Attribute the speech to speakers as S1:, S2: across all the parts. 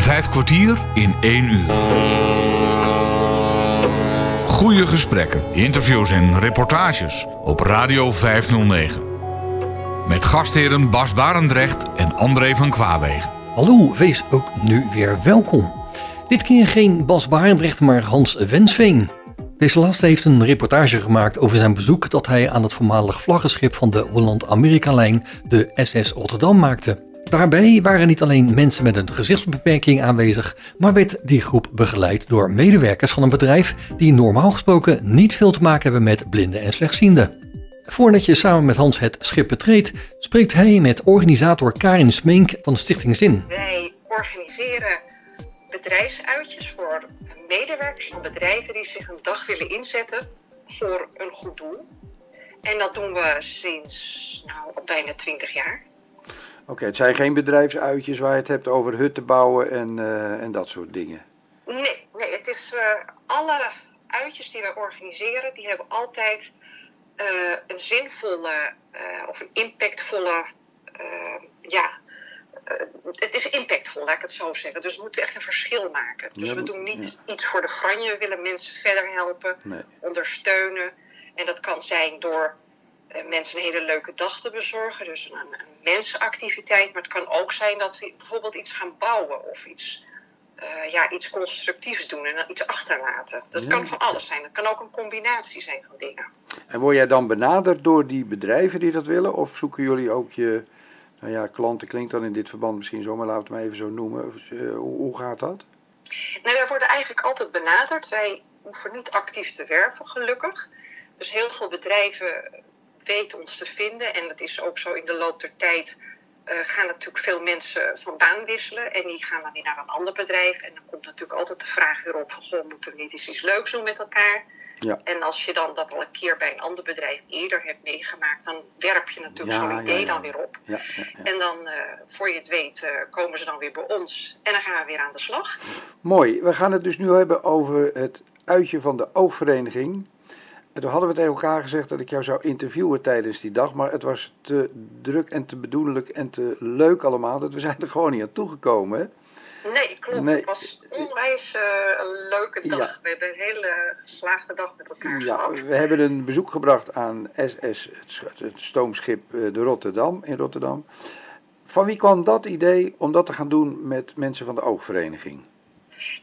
S1: Vijf kwartier in één uur. Goede gesprekken, interviews en reportages op Radio 509. Met gastheren Bas Barendrecht en André van Kwaabegen.
S2: Hallo, wees ook nu weer welkom. Dit keer geen Bas Barendrecht, maar Hans Wensveen. Deze laatste heeft een reportage gemaakt over zijn bezoek dat hij aan het voormalig vlaggenschip van de Holland-Amerika-lijn, de SS Rotterdam, maakte. Daarbij waren niet alleen mensen met een gezichtsbeperking aanwezig, maar werd die groep begeleid door medewerkers van een bedrijf die normaal gesproken niet veel te maken hebben met blinden en slechtzienden. Voordat je samen met Hans het schip betreedt, spreekt hij met organisator Karin Smink van Stichting Zin.
S3: Wij organiseren bedrijfsuitjes voor medewerkers van bedrijven die zich een dag willen inzetten voor een goed doel. En dat doen we sinds nou, bijna 20 jaar.
S4: Oké, het zijn geen bedrijfsuitjes waar je het hebt over hutten bouwen en, uh, en dat soort dingen.
S3: Nee, nee het is uh, alle uitjes die wij organiseren, die hebben altijd uh, een zinvolle of een impactvolle ja, het is impactvol, laat ik het zo zeggen. Dus we moeten echt een verschil maken. Dus we doen niet iets voor de granje. We willen mensen verder helpen, nee. ondersteunen. En dat kan zijn door mensen een hele leuke dag te bezorgen. Dus een, een, mensenactiviteit. Maar het kan ook zijn dat we bijvoorbeeld iets gaan bouwen. Of iets, uh, ja, iets constructiefs doen en dan iets achterlaten. Dat kan van alles zijn. Dat kan ook een combinatie zijn van dingen.
S4: En word jij dan benaderd door die bedrijven die dat willen? Of zoeken jullie ook je nou ja, klanten klinkt dan in dit verband misschien zo, maar laten we het maar even zo noemen. Uh, hoe, hoe, gaat dat?
S3: Nou, wij worden eigenlijk altijd benaderd. Wij hoeven niet actief te werven, gelukkig. Dus heel veel bedrijven weten ons te vinden. En dat is ook zo in de loop der tijd. Uh, gaan natuurlijk veel mensen van baan wisselen. En die gaan dan weer naar een ander bedrijf. En dan komt natuurlijk altijd de vraag weer op: goh, moeten we niet eens iets leuks doen met elkaar? Ja. En als je dan dat al een keer bij een ander bedrijf eerder hebt meegemaakt, dan werp je natuurlijk ja, zo'n idee ja, dan weer op. En dan, uh, voor je het weet, uh, komen ze dan weer bij ons en dan gaan we weer aan de slag.
S4: Mooi. We gaan het dus nu hebben over het uitje van de oogvereniging. En toen hadden we tegen elkaar gezegd dat ik jou zou interviewen tijdens die dag, maar het was te druk en te bedoelelijk en te leuk allemaal, dat we zijn er gewoon niet aan toegekomen. Hè?
S3: Nee, klopt. Nee. Het was onwijs uh, een leuke dag. Ja. We hebben een hele geslaagde dag met elkaar ja, gehad.
S4: We hebben een bezoek gebracht aan SS, het stoomschip de Rotterdam, in Rotterdam. Van wie kwam dat idee om dat te gaan doen met mensen van de oogvereniging?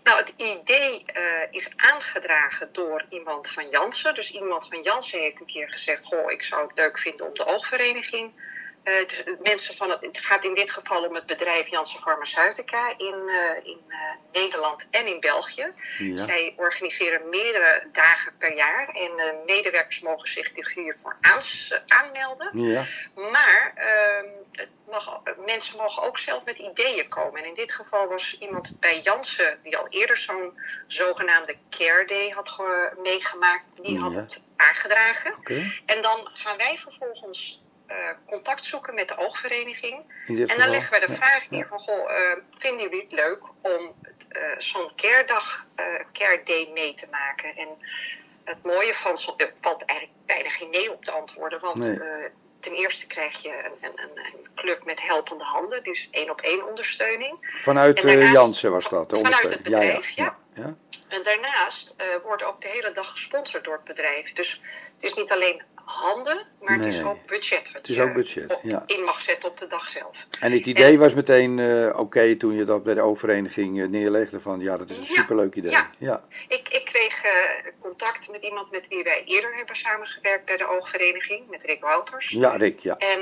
S3: Nou, het idee uh, is aangedragen door iemand van Jansen. Dus iemand van Jansen heeft een keer gezegd: Goh, ik zou het leuk vinden om de oogvereniging uh, mensen van het, het gaat in dit geval om het bedrijf Janssen Pharmaceutica in, uh, in uh, Nederland en in België. Ja. Zij organiseren meerdere dagen per jaar en medewerkers mogen zich hiervoor aans, aanmelden. Ja. Maar ehm, het mag, mensen mogen ook zelf met ideeën komen. En in dit geval was iemand bij Janssen die al eerder zo'n zogenaamde Care Day had meegemaakt. Die ja. had het aangedragen. Okay. En dan gaan wij vervolgens contact zoeken met de oogvereniging. En dan leggen we de vraag neer van, goh, uh, vinden jullie het leuk om uh, zo'n care-dag, care day mee te maken? En het mooie van, er valt eigenlijk bijna geen nee op te antwoorden, want nee. ten eerste krijg je een, een, een, club met helpende handen, dus één op één ondersteuning.
S4: Vanuit daarnaast, Jansen was dat? De
S3: vanuit het bedrijf, ja. ja. ja. En daarnaast wordt ook de hele dag gesponsord door het bedrijf. Dus het is niet alleen handen, maar nee. het is ook budget.
S4: het is ook budget, ja.
S3: In mag zetten op de dag zelf.
S4: En het idee en, was meteen uh, oké okay, toen je dat bij de oververeniging uh, neerlegde van ja, dat is een ja, superleuk idee.
S3: Ja, ja. Ik, ik kreeg uh, contact met iemand met wie wij eerder hebben samengewerkt bij de oogvereniging, met Rick Wouters.
S4: Ja, Rick, ja.
S3: En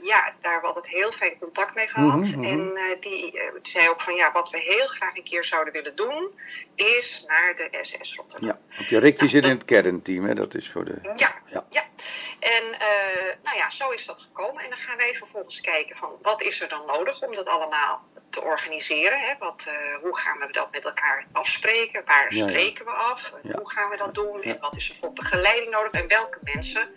S3: ja, daar we altijd heel fijn contact mee gehad. Mm -hmm, en die zei ook van ja, wat we heel graag een keer zouden willen doen, is naar de SS Rotterdam.
S4: Ja, Rick die zit in het kernteam, hè? dat is voor de...
S3: Ja, ja. Ja. En uh, nou ja, zo is dat gekomen. En dan gaan wij vervolgens kijken van wat is er dan nodig om dat allemaal te organiseren. Hè? Wat, uh, hoe gaan we dat met elkaar afspreken? Waar ja, spreken we af? Ja. Hoe gaan we dat doen? En wat is er voor begeleiding nodig? En welke mensen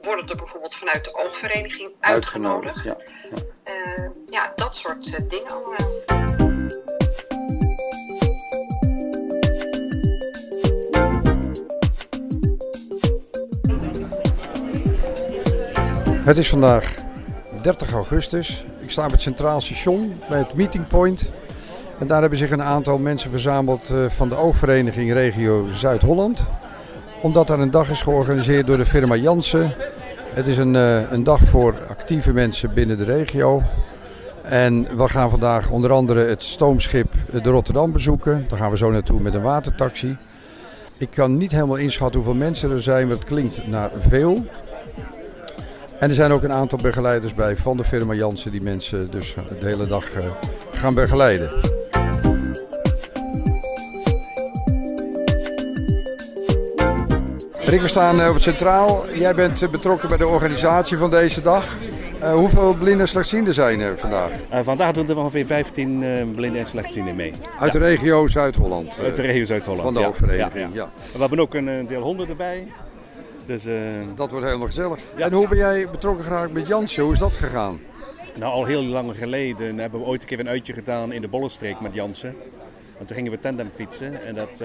S3: worden er bijvoorbeeld vanuit de oogvereniging uitgenodigd? uitgenodigd ja. Uh, ja, dat soort dingen allemaal.
S4: Het is vandaag 30 augustus. Ik sta op het Centraal Station bij het Meeting Point. En daar hebben zich een aantal mensen verzameld eh, van de oogvereniging Regio Zuid-Holland. Omdat er een dag is georganiseerd door de firma Jansen. Het is een, eh, een dag voor actieve mensen binnen de regio. En we gaan vandaag onder andere het stoomschip de Rotterdam bezoeken. Daar gaan we zo naartoe met een watertaxi. Ik kan niet helemaal inschatten hoeveel mensen er zijn, maar het klinkt naar veel. En er zijn ook een aantal begeleiders bij van de firma Jansen die mensen dus de hele dag eh, gaan begeleiden. Rick, we staan eh, op het Centraal. Jij bent eh, betrokken bij de organisatie van deze dag. Uh, hoeveel blinden en slechtzienden zijn er vandaag?
S5: Uh, vandaag doen er ongeveer 15 uh, blinden en slechtzienden mee.
S4: Uit de regio Zuid-Holland?
S5: Uit de regio Zuid-Holland,
S4: Van de
S5: ja.
S4: hoofdvereniging, ja,
S5: ja. We hebben ook een deel honden erbij. Dus,
S4: dat wordt helemaal gezellig. En hoe ben jij betrokken geraakt met Jansen? Hoe is dat gegaan?
S5: Nou, al heel lang geleden hebben we ooit een keer een uitje gedaan in de Bollenstreek met Jansen. En toen gingen we tandem fietsen en dat,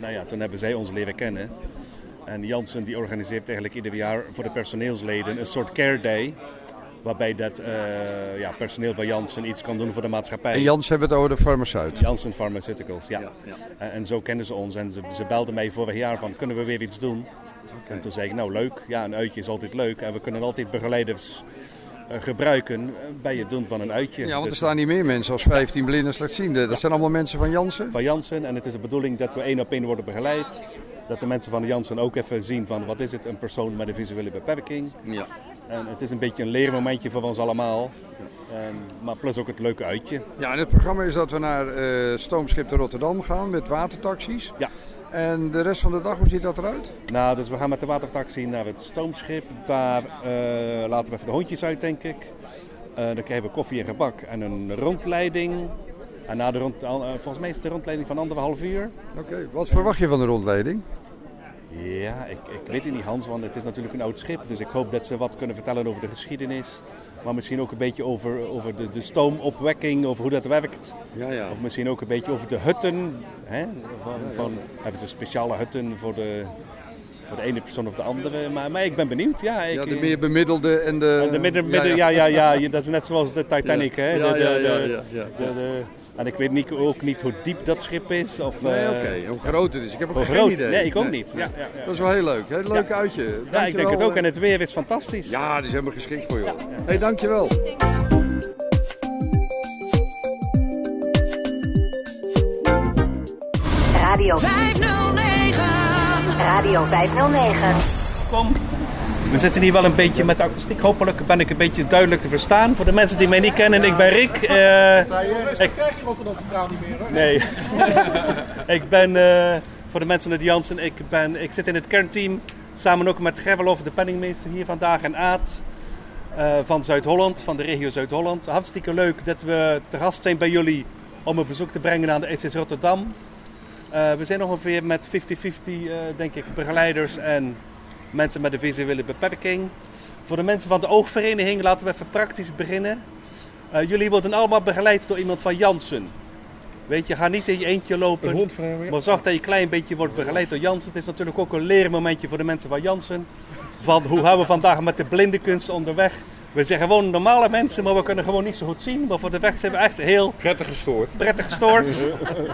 S5: nou ja, toen hebben zij ons leren kennen. En Jansen die organiseert eigenlijk ieder jaar voor de personeelsleden een soort care day. Waarbij dat uh, ja, personeel van Janssen iets kan doen voor de maatschappij.
S4: En Janssen hebben het over de farmaceut?
S5: Janssen Pharmaceuticals, ja. ja, ja. En, en, zo kennen ze ons. En ze, ze belden mij vorig jaar van, kunnen we weer iets doen? En toen zei ik, nou leuk, ja een uitje is altijd leuk. En we kunnen altijd begeleiders uh, gebruiken bij het doen van een uitje.
S4: Ja, want er staan niet meer mensen als 15 blinden slechtzienden. Dat zijn allemaal mensen van Janssen?
S5: Van Janssen. En het is de bedoeling dat we één op één worden begeleid. Dat de mensen van de Janssen ook even zien van wat is het, een persoon met een visuele beperking.
S4: Ja.
S5: En het is een beetje een leermomentje voor ons allemaal. En, maar plus ook het leuke uitje.
S4: Ja, en het programma is dat we naar uh, Stoomschip de Rotterdam gaan met watertaxis.
S5: Ja.
S4: En de rest van de dag, hoe ziet dat eruit?
S5: Nou, dus we gaan met de watertaxi naar het stoomschip. Daar uh, laten we even de hondjes uit, denk ik. Uh, dan krijgen we koffie en gebak en een rondleiding. En na de rond, volgens mij is het de rondleiding van anderhalf uur.
S4: Oké, okay. wat verwacht je van de rondleiding?
S5: Ja, ik, ik weet het niet Hans, want het is natuurlijk een oud schip. Dus ik hoop dat ze wat kunnen vertellen over de geschiedenis. Maar misschien ook een beetje over, over de, de stoomopwekking, over hoe dat werkt.
S4: Ja, ja.
S5: Of misschien ook een beetje over de hutten. Hè? Van, van, hebben ze speciale hutten voor de, voor de ene persoon of de andere. Maar, maar ik ben benieuwd. Ja, ik,
S4: ja de meer bemiddelde en de...
S5: En de midden, midden, ja, ja. Ja, ja, dat is net zoals de Titanic. Hè? De,
S4: ja,
S5: de,
S4: ja,
S5: de, en ik weet niet, ook niet hoe diep dat schip is. Of,
S4: nee,
S5: uh,
S4: oké. Okay. Hoe groot het is. Ik heb ook geen
S5: groot.
S4: idee.
S5: Nee, ik ook niet. Ja, ja, ja.
S4: Dat is wel heel leuk. Heel leuk uitje. Dankjewel.
S5: Ja, ik denk het ook. En het weer is fantastisch.
S4: Ja, die is helemaal geschikt voor jou. Hé, hey, dankjewel.
S6: Radio 509. Radio 509.
S5: Kom. We zitten hier wel een beetje met de akoestiek. Hopelijk ben ik een beetje duidelijk te verstaan. Voor de mensen die mij niet kennen, ik ben Rick. Uh,
S7: ik krijg je Rotterdam Centraal niet meer hoor.
S5: Nee. ik ben, uh, voor de mensen uit Jansen, ik, ben, ik zit in het kernteam. Samen ook met Gerwelof, de penningmeester hier vandaag. En Aad uh, van Zuid-Holland, van de regio Zuid-Holland. Hartstikke leuk dat we te gast zijn bij jullie om een bezoek te brengen aan de SS Rotterdam. We zijn ongeveer met 50-50, uh, denk ik, begeleiders en mensen met een visuele beperking. Voor de mensen van de oogvereniging laten we even praktisch beginnen. Uh, jullie worden allemaal begeleid door iemand van Jansen. Weet je, ga niet in je eentje lopen. Maar zorg dat je een klein beetje wordt begeleid door Jansen. Het is natuurlijk ook een leermomentje voor de mensen van Jansen. Van hoe gaan we vandaag met de blindenkunst onderweg. We zijn gewoon normale mensen, maar we kunnen gewoon niet zo goed zien. Maar voor de weg zijn we echt heel...
S7: Prettig gestoord.
S5: Prettig gestoord.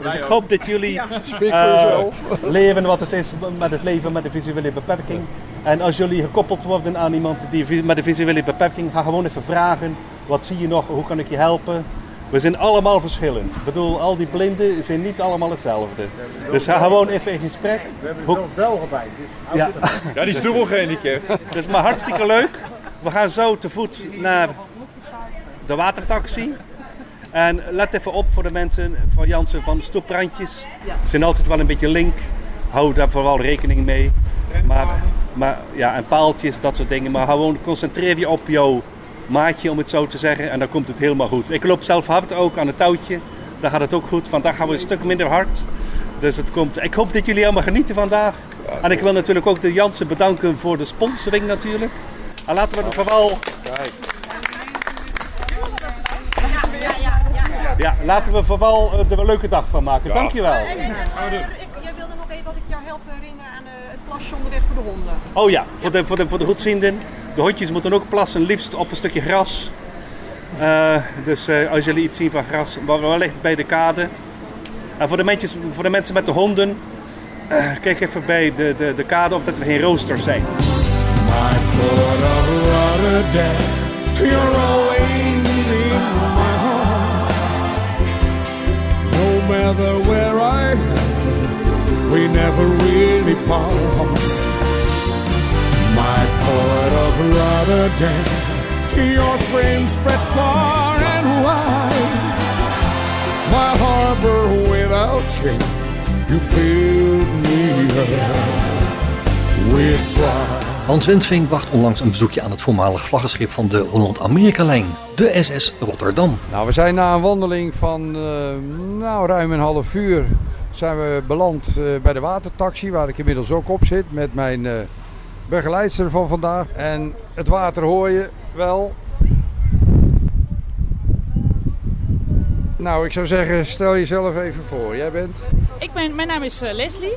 S5: dus ik hoop dat jullie
S4: uh,
S5: leren wat het is met het leven met een visuele beperking. En als jullie gekoppeld worden aan iemand die met een visuele beperking, ga gewoon even vragen. Wat zie je nog? Hoe kan ik je helpen? We zijn allemaal verschillend. Ik bedoel, al die blinden zijn niet allemaal hetzelfde. Dus ga gewoon even in gesprek.
S7: We hebben zelfs Belgen bij. Dus
S5: ja.
S7: ja, die is dubbel gehandicapt.
S5: Dat is maar hartstikke leuk. We gaan zo te voet naar de watertaxi. En let even op voor de mensen van Jansen van stoeprandjes. Ze zijn altijd wel een beetje link. Hou daar vooral rekening mee. Maar, maar, ja, en paaltjes, dat soort dingen. Maar gewoon concentreer je op jouw maatje, om het zo te zeggen. En dan komt het helemaal goed. Ik loop zelf hard ook aan het touwtje. Dan gaat het ook goed. Vandaag gaan we een stuk minder hard. Dus het komt. Ik hoop dat jullie allemaal genieten vandaag. En ik wil natuurlijk ook de Jansen bedanken voor de sponsoring natuurlijk. En laten we er vooral... Ja, laten we vooral er een leuke dag van maken. Ja. Dankjewel.
S8: En, en, en, ik, jij wilde nog even dat ik jou help herinneren aan uh, het plasje onderweg voor de honden.
S5: Oh ja, voor de, voor de, voor de goedzienden. De hondjes moeten ook plassen, liefst op een stukje gras.
S9: Uh, dus uh, als jullie iets zien van gras, maar wellicht bij de kade. En voor de, mensen, voor de mensen met de honden, uh, kijk even bij de, de, de kade of dat er geen roosters zijn. My port of Rotterdam, you're always in my heart. No matter where I am, we never really part. My port of Rotterdam, your friends spread far and wide. My harbor without change, you filled me up with pride.
S2: Hans Wensveen bracht onlangs een bezoekje aan het voormalig vlaggenschip van de Holland-Amerika-lijn, de SS Rotterdam.
S4: Nou, we zijn na een wandeling van uh, nou, ruim een half uur zijn we beland uh, bij de watertaxi, waar ik inmiddels ook op zit met mijn uh, begeleidster van vandaag. En het water hoor je wel. Nou, ik zou zeggen, stel jezelf even voor. Jij bent?
S10: Ik ben, mijn naam is Leslie.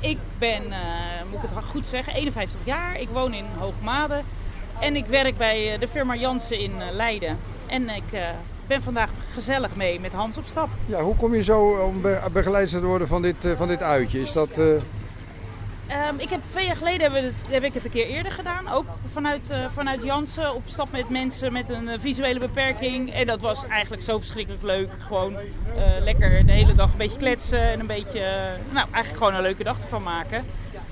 S10: Ik ben, uh, moet ik het goed zeggen, 51 jaar. Ik woon in Hoogmade. En ik werk bij de firma Jansen in Leiden. En ik uh, ben vandaag gezellig mee met Hans op stap.
S4: Ja, hoe kom je zo om begeleid te worden van dit, uh, van dit uitje? Is dat...
S10: Um, ik heb twee jaar geleden het, heb ik het een keer eerder gedaan. Ook vanuit, uh, vanuit Jansen op stap met mensen met een uh, visuele beperking. En dat was eigenlijk zo verschrikkelijk leuk. Gewoon uh, lekker de hele dag een beetje kletsen en een beetje, nou eigenlijk gewoon een leuke dag ervan maken.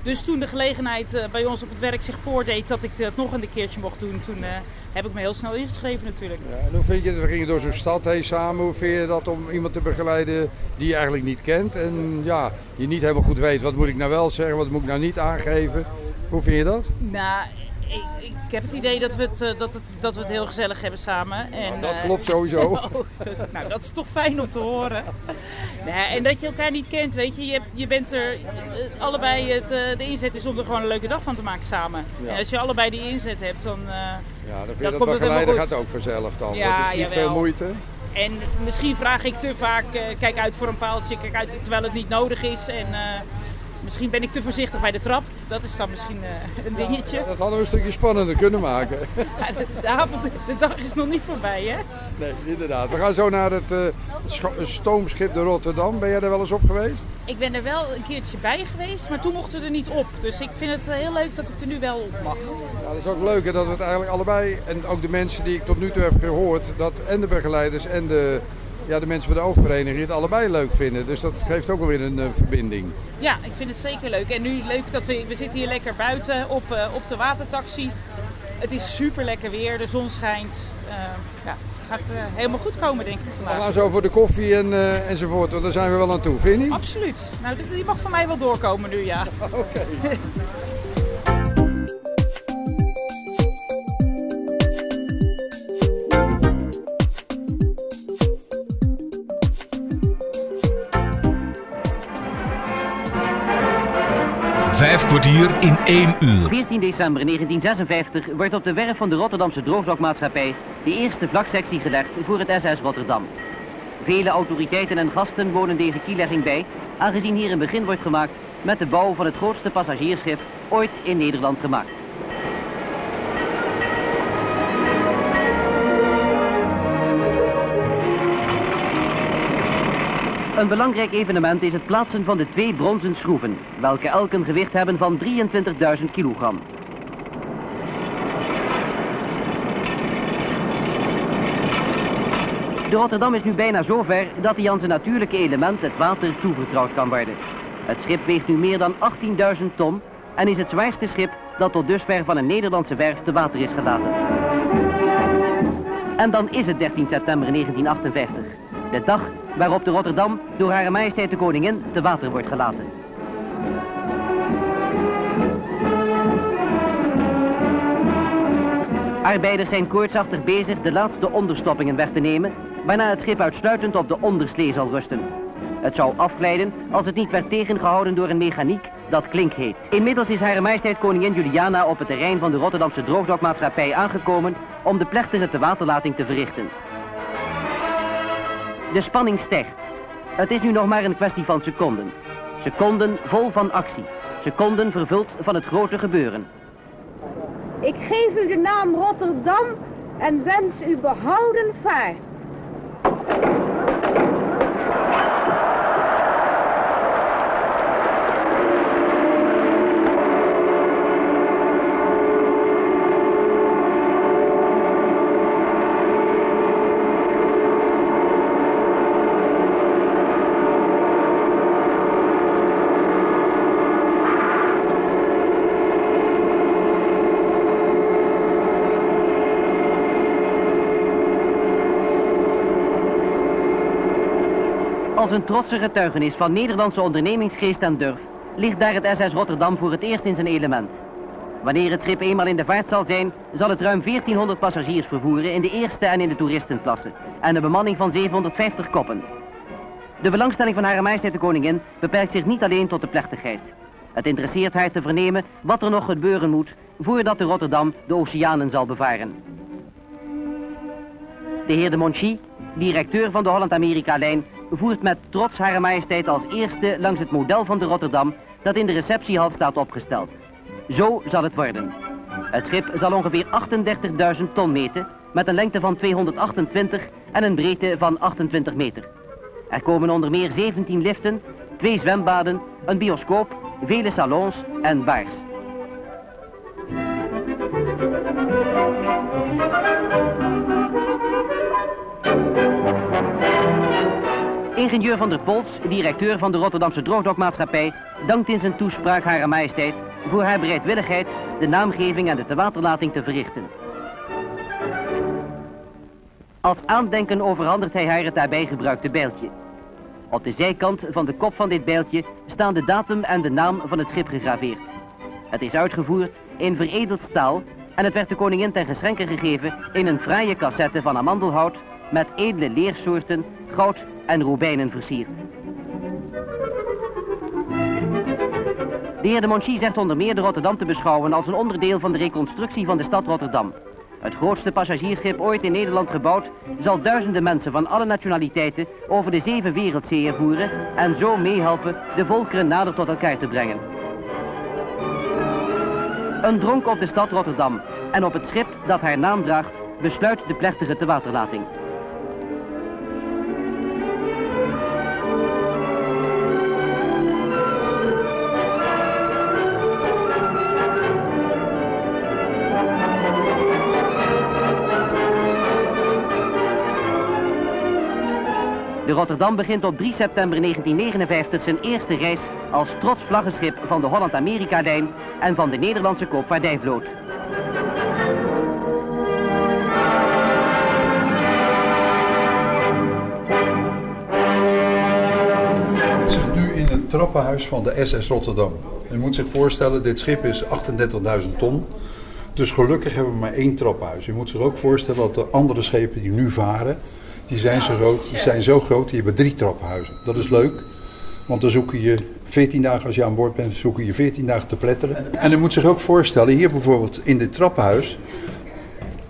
S10: Dus toen de gelegenheid bij ons op het werk zich voordeed dat ik dat nog een keertje mocht doen, toen heb ik me heel snel ingeschreven natuurlijk.
S4: Ja, en hoe vind je het? We gingen door zo'n stad heen samen. Hoe vind je dat om iemand te begeleiden die je eigenlijk niet kent? En ja, je niet helemaal goed weet wat moet ik nou wel zeggen, wat moet ik nou niet aangeven. Hoe vind je dat?
S10: Nou, ik, ik, heb het idee dat we het, uh, dat het, dat we het heel gezellig hebben samen. En,
S4: nou, dat klopt sowieso.
S10: oh, dus, nou, dat is toch fijn om te horen. En dat je elkaar niet kent, weet je. Je, je bent er uh, allebei, het, de inzet is om er gewoon een leuke dag van te maken samen. Ja. En als je allebei die inzet hebt, dan...
S4: ja, dan vind je dan dat begeleiden gaat ook vanzelf dan. Ja, dat is niet jawel. veel moeite.
S10: En misschien vraag ik te vaak, kijk uit voor een paaltje, kijk uit terwijl het niet nodig is. En Misschien ben ik te voorzichtig bij de trap. Dat is dan misschien uh, een dingetje. Ja,
S4: dat hadden we een stukje spannender kunnen maken.
S10: Ja, de, de, avond, de dag is nog niet voorbij, hè?
S4: Nee, inderdaad. We gaan zo naar het uh, stoomschip de Rotterdam. Ben jij er wel eens op geweest?
S10: Ik ben er wel een keertje bij geweest, maar toen mochten we er niet op. Dus ik vind het heel leuk dat ik er nu wel op mag.
S4: Ja, dat is ook leuk hè, dat we het eigenlijk allebei, en ook de mensen die ik tot nu toe heb gehoord, dat en de begeleiders en de ja, de mensen van de oogvereniging het allebei leuk vinden. Dus dat geeft ook wel weer een uh, verbinding.
S10: Ja, ik vind het zeker leuk. En nu leuk dat we, we zitten hier lekker buiten op, uh, op de watertaxi. Het is super lekker weer, de zon schijnt. Uh, ja, gaat helemaal goed komen denk ik vandaag.
S4: We gaan zo voor de koffie en, enzovoort, want daar zijn we wel aan toe, vind je niet?
S10: Absoluut. Nou, die mag van mij wel doorkomen nu, ja.
S4: Oké.
S1: kwartier in één uur.
S11: 14 december 1956 wordt op de werf van de Rotterdamse Droogdokmaatschappij de eerste vlaksectie gelegd voor het SS Rotterdam. Vele autoriteiten en gasten wonen deze kielegging bij, aangezien hier een begin wordt gemaakt met de bouw van het grootste passagiersschip ooit in Nederland gemaakt. Een belangrijk evenement is het plaatsen van de twee bronzen schroeven, welke elk een gewicht hebben van 23.000 kilogram. De Rotterdam is nu bijna zover dat hij aan zijn natuurlijke element, het water, toevertrouwd kan worden. Het schip weegt nu meer dan 18.000 ton en is het zwaarste schip dat tot dusver van een Nederlandse werf te water is gelaten. En dan is het 13 september 1958. De dag waarop de Rotterdam door Hare Majesteit de Koningin te water wordt gelaten. Arbeiders zijn koortsachtig bezig de laatste onderstoppingen weg te nemen, waarna het schip uitsluitend op de onderslee zal rusten. Het zou afglijden als het niet werd tegengehouden door een mechaniek dat klink heet. Inmiddels is Hare Majesteit Koningin Juliana op het terrein van de Rotterdamse Droogdokmaatschappij aangekomen om de plechtige tewaterlating te verrichten. De spanning stijgt. Het is nu nog maar een kwestie van seconden. Seconden vol van actie. Seconden vervuld van het grote gebeuren.
S12: Ik geef u de naam Rotterdam en wens u behouden vaart.
S11: Als een trotse getuigenis van Nederlandse ondernemingsgeest en durf, ligt daar het SS Rotterdam voor het eerst in zijn element. Wanneer het schip eenmaal in de vaart zal zijn, zal het ruim 1400 passagiers vervoeren in de eerste en in de toeristenklasse en een bemanning van 750 koppen. De belangstelling van Hare Majesteit de Koningin beperkt zich niet alleen tot de plechtigheid. Het interesseert haar te vernemen wat er nog gebeuren moet voordat de Rotterdam de oceanen zal bevaren. De heer de Monchy, directeur van de Holland-Amerika-lijn, voert met trots Hare Majesteit als eerste langs het model van de Rotterdam dat in de receptiehal staat opgesteld. Zo zal het worden. Het schip zal ongeveer 38.000 ton meten met een lengte van 228 en een breedte van 28 meter. Er komen onder meer 17 liften, twee zwembaden, een bioscoop, vele salons en bars. Ingenieur van der Pols, directeur van de Rotterdamse Droogdokmaatschappij, dankt in zijn toespraak Hare Majesteit voor haar bereidwilligheid de naamgeving en de tewaterlating te verrichten. Als aandenken overhandigt hij haar het daarbij gebruikte bijltje. Op de zijkant van de kop van dit bijltje staan de datum en de naam van het schip gegraveerd. Het is uitgevoerd in veredeld staal en het werd de koningin ten geschenke gegeven in een fraaie cassette van amandelhout met edele leersoorten, goud en robijnen versierd. De heer de Monchy zegt onder meer de Rotterdam te beschouwen als een onderdeel van de reconstructie van de stad Rotterdam. Het grootste passagiersschip ooit in Nederland gebouwd zal duizenden mensen van alle nationaliteiten over de zeven wereldzeeën voeren en zo meehelpen de volkeren nader tot elkaar te brengen. Een dronk op de stad Rotterdam en op het schip dat haar naam draagt besluit de plechtige tewaterlating. De Rotterdam begint op 3 september 1959 zijn eerste reis als trots vlaggenschip van de Holland-Amerika-lijn en van de Nederlandse koopvaardijvloot.
S13: trappenhuis van de SS Rotterdam. Je moet zich voorstellen, dit schip is 38.000 ton. Dus gelukkig hebben we maar één trappenhuis. Je moet zich ook voorstellen dat de andere schepen die nu varen, die zijn zo groot, die zijn zo groot, die hebben drie trappenhuizen. Dat is leuk, want dan zoeken je 14 dagen als je aan boord bent, zoeken je 14 dagen te pletteren. En je moet zich ook voorstellen, hier bijvoorbeeld in dit trappenhuis,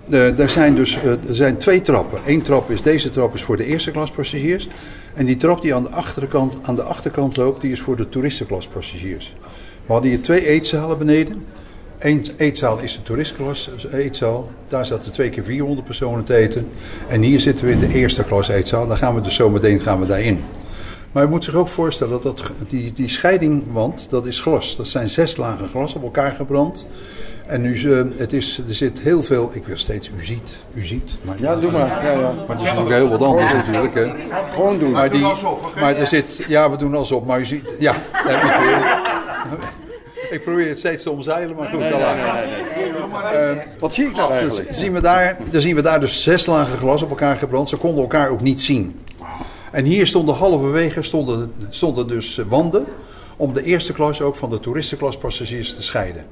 S13: eh, er, zijn dus eh, er zijn twee trappen. Eén trap is, deze trap is voor de eerste klas passagiers. En die trap die aan de, achterkant, aan de achterkant loopt, die is voor de toeristenklas passagiers. We hadden hier twee eetzalen beneden. Eén eetzaal is de toeristklas eetzaal. Daar zaten twee keer 400 personen te eten. En hier zitten we in de eerste klas eetzaal. Daar gaan we dus zometeen gaan we daarin. Maar je moet zich ook voorstellen dat, dat die, die scheidingwand, dat is glas. Dat zijn zes lagen glas op elkaar gebrand. En nu, eh, het is, er zit heel veel, ik wil steeds u ziet, u ziet. Maar,
S4: Ja, doe maar. Ja, ja.
S13: Maar het is nog heel wat anders natuurlijk. Hè.
S4: Gewoon doen.
S13: Maar, die, maar er zit, ja, we doen alsof, maar u ziet, ja. Ik, probeer het steeds te omzeilen, maar goed, al aan.
S4: nee, nee. Wat zie ik daar
S13: Dus
S4: eigenlijk?
S13: zien we daar, dan zien we daar dus zes lagen glas op elkaar gebrand. Ze konden elkaar ook niet zien. En hier stonden halverwege stonden, stonden dus eh, wanden om de eerste klas ook van de toeristenklas-passagiers te scheiden.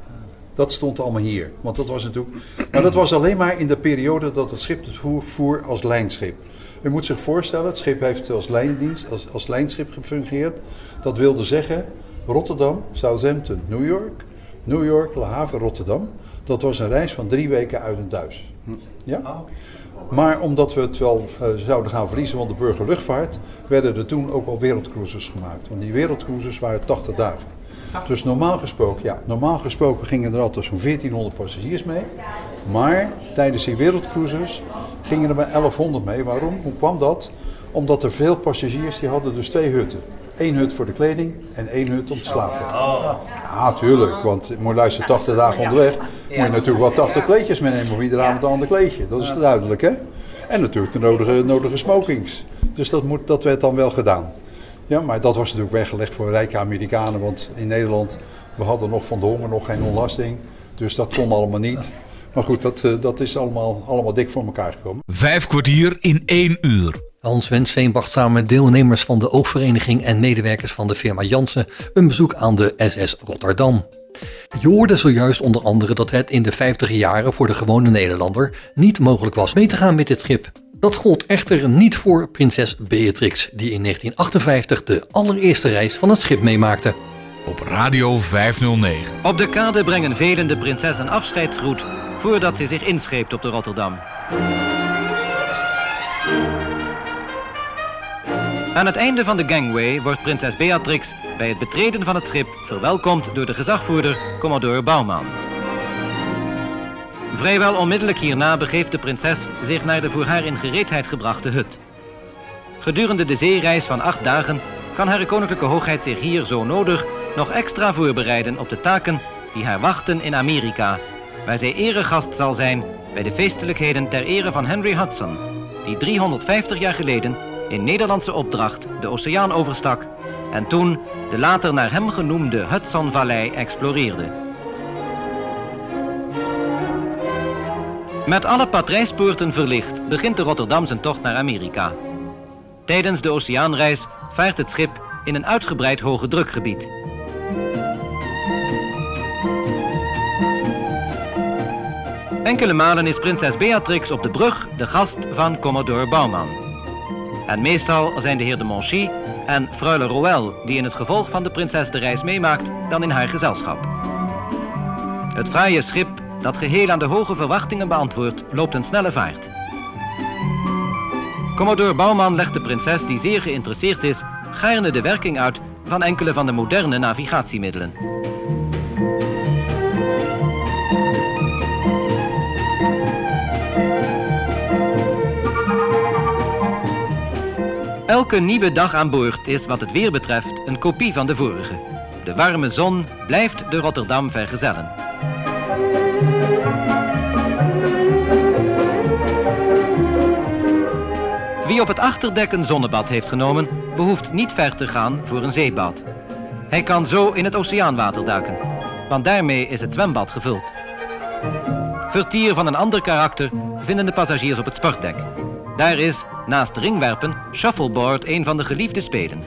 S13: Dat stond allemaal hier. Want dat was natuurlijk. Maar dat was alleen maar in de periode dat het schip het voer, voer als lijnschip. U moet zich voorstellen, het schip heeft als lijndienst, als, als lijnschip gefungeerd. Dat wilde zeggen Rotterdam, Southampton, New York, New York, Le Havre, Rotterdam. Dat was een reis van drie weken uit en thuis. Ja? Maar omdat we het wel eh, zouden gaan verliezen van de burgerluchtvaart, werden er toen ook al wereldcruises gemaakt. Want die wereldcruises waren 80 dagen. Dus normaal gesproken, ja, normaal gesproken gingen er altijd zo'n 1400 passagiers mee. Maar tijdens die wereldcruises gingen er maar 1100 mee. Waarom? Hoe kwam dat? Omdat er veel passagiers die hadden dus twee hutten. Eén hut voor de kleding en één hut om te slapen. Ja, tuurlijk. Want je moet luisteren, 80 dagen onderweg. Moet je natuurlijk wel 80 kleedjes meenemen voor iedere avond een ander kleedje. Dat is duidelijk, hè? En natuurlijk de nodige, nodige smokings. Dus dat, moet, dat werd dan wel gedaan. Ja, maar dat was natuurlijk weggelegd voor rijke Amerikanen. Want in Nederland, we hadden nog van de honger nog geen ontlasting. Dus dat kon allemaal niet. Maar goed, dat, eh, dat is allemaal, allemaal dik voor elkaar gekomen.
S1: Vijf kwartier in één uur.
S2: Hans Wensveen bracht samen met deelnemers van de oogvereniging en medewerkers van de firma Jansen een bezoek aan de SS Rotterdam. Je hoorde zojuist onder andere dat het in de 50 jaren voor de gewone Nederlander niet mogelijk was mee te gaan met dit schip. Dat gold echter niet voor prinses Beatrix, die in 1958 de allereerste reis van het schip meemaakte.
S1: Op Radio 509.
S14: Op de kade brengen velen de prinses een afscheidsgroet voordat ze zich inscheept op de Rotterdam. Aan het einde van de gangway wordt prinses Beatrix bij het betreden van het schip verwelkomd door de gezagvoerder Commodore Bouwman. Vrijwel onmiddellijk hierna begeeft de prinses zich naar de voor haar in gereedheid gebrachte hut. Gedurende de zeereis van acht dagen kan haar koninklijke hoogheid zich hier zo nodig nog extra voorbereiden op de taken die haar wachten in Amerika, waar zij eregast zal zijn bij de feestelijkheden ter ere van Henry Hudson, die 350 jaar geleden in Nederlandse opdracht de oceaan overstak en toen de later naar hem genoemde Hudsonvallei exploreerde. Met alle patrijspoorten verlicht begint de Rotterdam zijn tocht naar Amerika. Tijdens de oceaanreis vaart het schip in een uitgebreid hoge drukgebied. Enkele malen is prinses Beatrix op de brug de gast van Commodore Bouwman. En meestal zijn de heer de Monchy en freule Roel, die in het gevolg van de prinses de reis meemaakt, dan in haar gezelschap. Het fraaie schip, dat geheel aan de hoge verwachtingen beantwoordt, loopt een snelle vaart. Commodore Bouwman legt de prinses, die zeer geïnteresseerd is, gaarne de werking uit van enkele van de moderne navigatiemiddelen. Elke nieuwe dag aan boord is wat het weer betreft een kopie van de vorige. De warme zon blijft de Rotterdam vergezellen. Wie op het achterdek een zonnebad heeft genomen, behoeft niet ver te gaan voor een zeebad. Hij kan zo in het oceaanwater duiken, want daarmee is het zwembad gevuld. Vertier van een ander karakter vinden de passagiers op het sportdek. Daar is, naast ringwerpen, shuffleboard een van de geliefde spelen.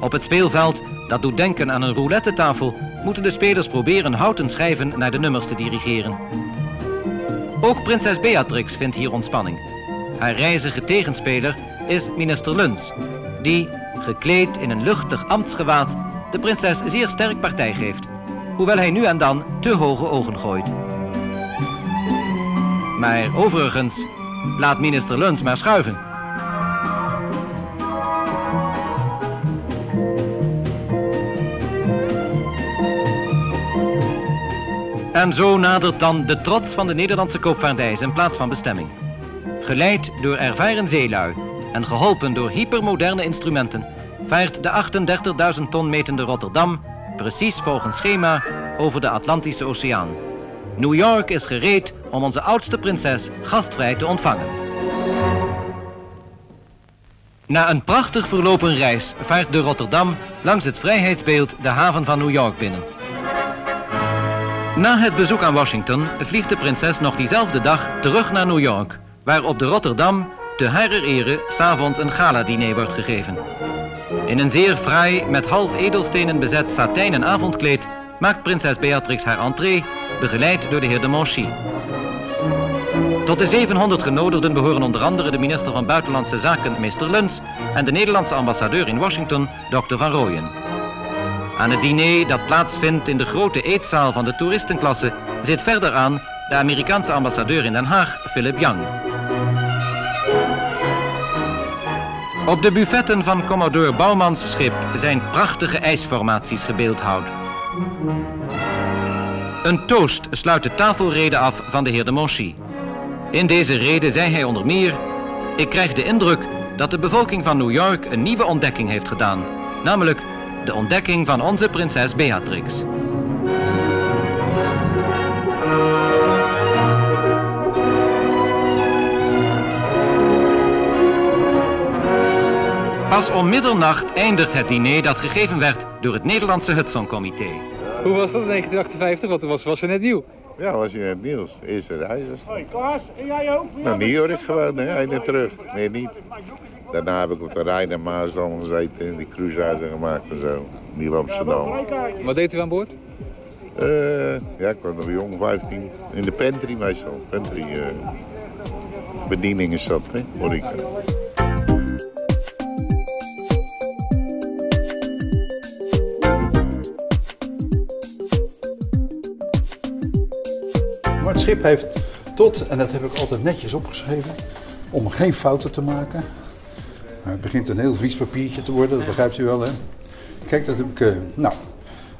S14: Op het speelveld, dat doet denken aan een roulette tafel, moeten de spelers proberen houten schijven naar de nummers te dirigeren. Ook prinses Beatrix vindt hier ontspanning. Haar reizige tegenspeler is minister Luns, die, gekleed in een luchtig ambtsgewaad, de prinses zeer sterk partij geeft, hoewel hij nu en dan te hoge ogen gooit. Maar overigens, laat minister Luns maar schuiven. En zo nadert dan de trots van de Nederlandse koopvaardij zijn plaats van bestemming. Geleid door ervaren zeelui en geholpen door hypermoderne instrumenten, vaart de 38.000 ton metende Rotterdam precies volgens schema over de Atlantische Oceaan. New York is gereed om onze oudste prinses gastvrij te ontvangen. Na een prachtig verlopen reis vaart de Rotterdam langs het vrijheidsbeeld de haven van New York binnen. Na het bezoek aan Washington vliegt de prinses nog diezelfde dag terug naar New York, waar op de Rotterdam te harer ere s'avonds een gala-diner wordt gegeven. In een zeer fraai, met half edelstenen bezet satijnen avondkleed maakt prinses Beatrix haar entree, begeleid door de heer de Monchy. Tot de 700 genodigden behoren onder andere de minister van Buitenlandse Zaken, Mr. Luns, en de Nederlandse ambassadeur in Washington, Dr. Van Rooyen. Aan het diner dat plaatsvindt in de grote eetzaal van de toeristenklasse zit verder aan de Amerikaanse ambassadeur in Den Haag, Philip Young. Op de buffetten van Commodore Bouwmans schip zijn prachtige ijsformaties gebeeldhouwd. Een toast sluit de tafelrede af van de heer de Monchy. In deze rede zei hij onder meer... Ik krijg de indruk dat de bevolking van New York een nieuwe ontdekking heeft gedaan. Namelijk de ontdekking van onze prinses Beatrix. Pas om middernacht eindigt het diner dat gegeven werd door het Nederlandse Hudson-comité.
S15: Hoe was dat in 1958? Want toen was, was je net nieuw.
S16: Ja, was je net nieuws. Eerste reis.
S17: Hoi Klaas, en jij ook?
S16: Nou, New York gewoon, hè, heen en terug. Meer niet. Daarna heb ik op de Rijn en Maasdam gezeten en die cruisereizen gemaakt en zo. Nieuw Amsterdam.
S15: Wat deed u aan boord?
S16: Eh, ja, ik was nog jong, 15. In de pantry meestal. Pantry. eh bediening is dat, hè, horeca.
S13: Maar het schip heeft tot, en dat heb ik altijd netjes opgeschreven, om geen fouten te maken. Het begint een heel vies papiertje te worden, dat begrijpt u wel hè. Kijk, dat heb ik, eh, nou,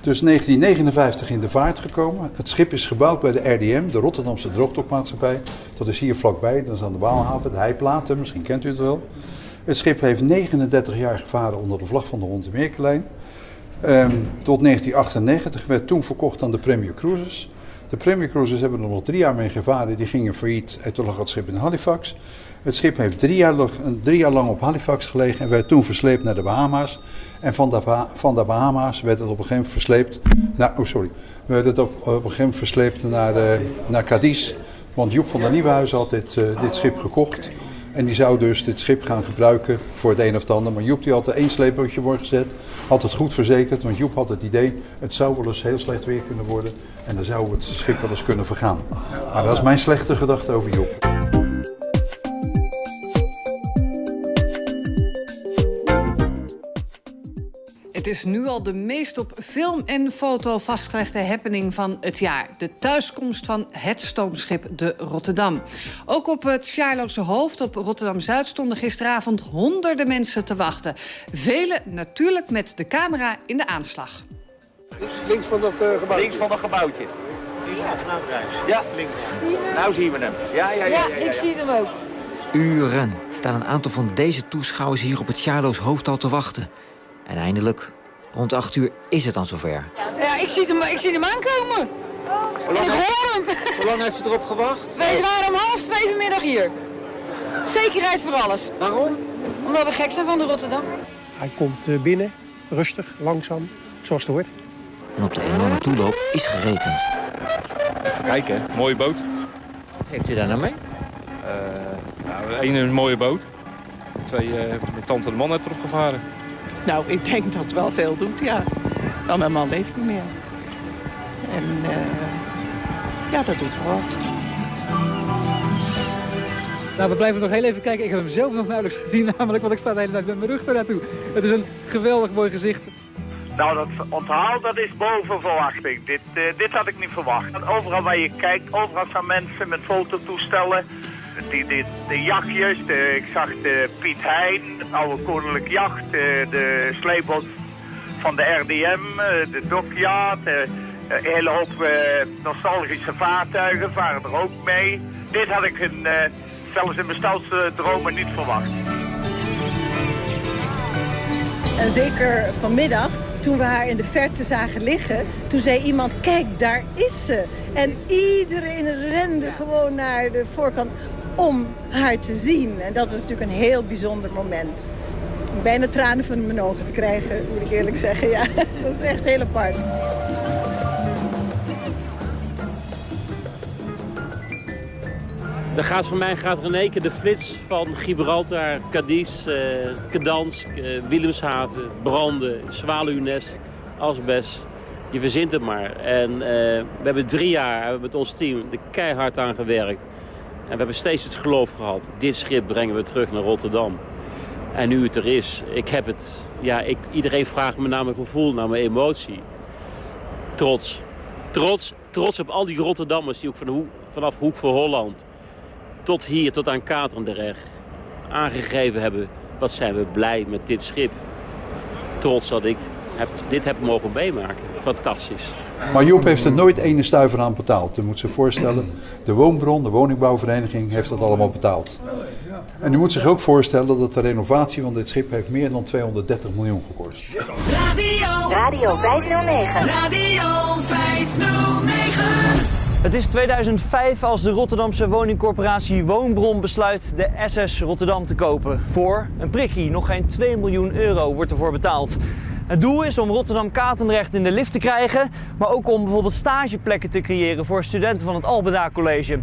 S13: dus 1959 in de vaart gekomen. Het schip is gebouwd bij de RDM, de Rotterdamse Droogdokmaatschappij. Dat is hier vlakbij, dat is aan de Waalhaven, de Heiplaten, misschien kent u het wel. Het schip heeft 39 jaar gevaren onder de vlag van de Hond Meerkelijn. Ehm, tot 1998 werd toen verkocht aan de Premier Cruises. De Premier Cruises hebben er nog drie jaar mee gevaren. Die gingen failliet en toen lag het schip in Halifax. Het schip heeft drie jaar, jaar lang op Halifax gelegen en werd toen versleept naar de Bahama's. En van de, van de Bahama's werd het op een gegeven moment versleept naar, oh sorry, werd het op, op een gegeven moment versleept naar, eh, naar Cadiz. Want Joep van der Nieuwenhuizen had dit, eh, dit schip gekocht. En die zou dus dit schip gaan gebruiken voor het een of het ander. Maar Joep die had er één sleepbootje voor gezet. Had het goed verzekerd. Want Joep had het idee, het zou wel eens heel slecht weer kunnen worden. En dan zou het schip wel eens kunnen vergaan. Maar dat is mijn slechte gedachte over Joep.
S18: Het is nu al de meest op film en foto vastgelegde happening van het jaar. De thuiskomst van het stoomschip de Rotterdam. Ook op het Sjaarloze Hoofd op Rotterdam-Zuid stonden gisteravond honderden mensen te wachten. Velen natuurlijk met de camera in de aanslag.
S19: Links van dat uh, gebouw.
S20: Links van dat gebouwtje. Ja, links. Nou zien we hem. Ja, ja, ja. ja, ja, ja.
S21: zie hem ook.
S22: Uren staan een aantal van deze toeschouwers hier op het Sjaarloos Hoofdal te wachten. En eindelijk, rond 8 uur, is het dan zover.
S21: Ja, ik zie hem, ik zie hem aankomen. Ik hoor hem.
S20: hoe lang heeft u erop gewacht?
S21: Wij waren om half twee vanmiddag hier. Zekerheid voor alles.
S20: Waarom?
S21: Omdat we gek zijn van de Rotterdam.
S23: Hij komt eh, binnen, rustig, langzaam, zoals het hoort.
S22: En op de enorme toeloop is gerekend.
S24: Even kijken, mooie boot.
S22: Wat heeft u daar nou mee?
S24: Uh, nou, één een mooie boot. Twee, uh, mijn tante de man heeft erop gevaren.
S25: Nou, ik denk dat het wel veel doet, ja. Want mijn man leeft niet meer. En uh, ja, dat doet wel wat.
S15: Nou, we blijven nog heel even kijken. Ik heb hem zelf nog nauwelijks gezien, namelijk, want ik sta de hele tijd met mijn rug ernaartoe. Het is een geweldig mooi gezicht.
S26: Nou, dat onthaal dat is boven verwachting. Dit, uh, dit had ik niet verwacht. Overal waar je kijkt, overal staan mensen met fototoestellen. Die, die, de jachtjes, de, ik zag de Piet Hein, oude koninklijk jacht, de, de sleepboot van de RDM, de Dokjaat, een hele hoop uh, nostalgische vaartuigen varen er ook mee. Dit had ik in, zelfs in mijn stoutste dromen niet verwacht.
S27: En zeker vanmiddag, toen we haar in de verte zagen liggen, toen zei iemand, kijk, daar is ze. En iedereen rende gewoon naar de voorkant om haar te zien. En dat was natuurlijk een heel bijzonder moment. Bijna tranen van mijn ogen te krijgen, moet ik eerlijk zeggen. Ja, dat is echt heel apart.
S28: Dan gaat voor mij gaat keer de flits van Gibraltar, Cadiz, uh, Gdansk, uh, Willemshaven, Branden, Zwaluwnest, Asbest. Je verzint het maar. En uh, we hebben drie jaar hebben met ons team er keihard aan gewerkt. En we hebben steeds het geloof gehad. Dit schip brengen we terug naar Rotterdam. En nu het er is, ik heb het... Ja, ik, iedereen vraagt me naar mijn gevoel, naar mijn emotie. Trots. Trots, trots op al die Rotterdammers die ook van vanaf Hoek van Holland... tot hier, tot aan Katendrecht... aangegeven hebben... wat zijn we blij met dit schip. Trots dat ik heb, dit heb mogen meemaken. Fantastisch.
S13: Maar Joep heeft er nooit ene stuiver aan betaald. Je moet zich voorstellen, de woonbron, de woningbouwvereniging, heeft dat allemaal betaald. En u moet zich ook voorstellen dat de renovatie van dit schip heeft meer dan 230 miljoen gekost.
S29: Radio. Radio 509. Radio 509.
S30: Het is 2005 als de Rotterdamse woningcorporatie Woonbron besluit de SS Rotterdam te kopen. Voor een prikkie, nog geen 2 miljoen euro wordt ervoor betaald. Het doel is om Rotterdam-Katendrecht in de lift te krijgen, maar ook om bijvoorbeeld stageplekken te creëren voor studenten van het Albeda College.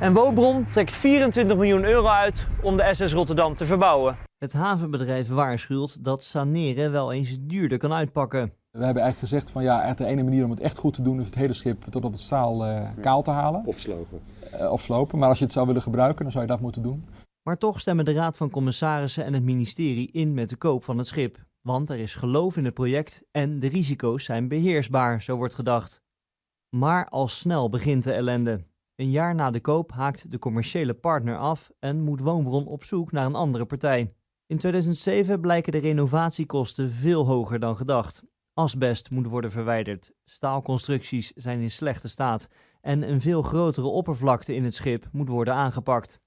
S30: En Woonbron trekt 24 miljoen euro uit om de SS Rotterdam te verbouwen. Het havenbedrijf waarschuwt dat saneren wel eens duurder kan uitpakken.
S31: We hebben eigenlijk gezegd van ja, de ene manier om het echt goed te doen is het hele schip tot op het staal uh, kaal te halen.
S32: Of slopen.
S31: Uh, of slopen, maar als je het zou willen gebruiken, dan zou je dat moeten doen.
S30: Maar toch stemmen de Raad van Commissarissen en het ministerie in met de koop van het schip. Want er is geloof in het project en de risico's zijn beheersbaar, zo wordt gedacht. Maar al snel begint de ellende. Een jaar na de koop haakt de commerciële partner af en moet Woonbron op zoek naar een andere partij. In 2007 blijken de renovatiekosten veel hoger dan gedacht. Asbest moet worden verwijderd, staalconstructies zijn in slechte staat en een veel grotere oppervlakte in het schip moet worden aangepakt.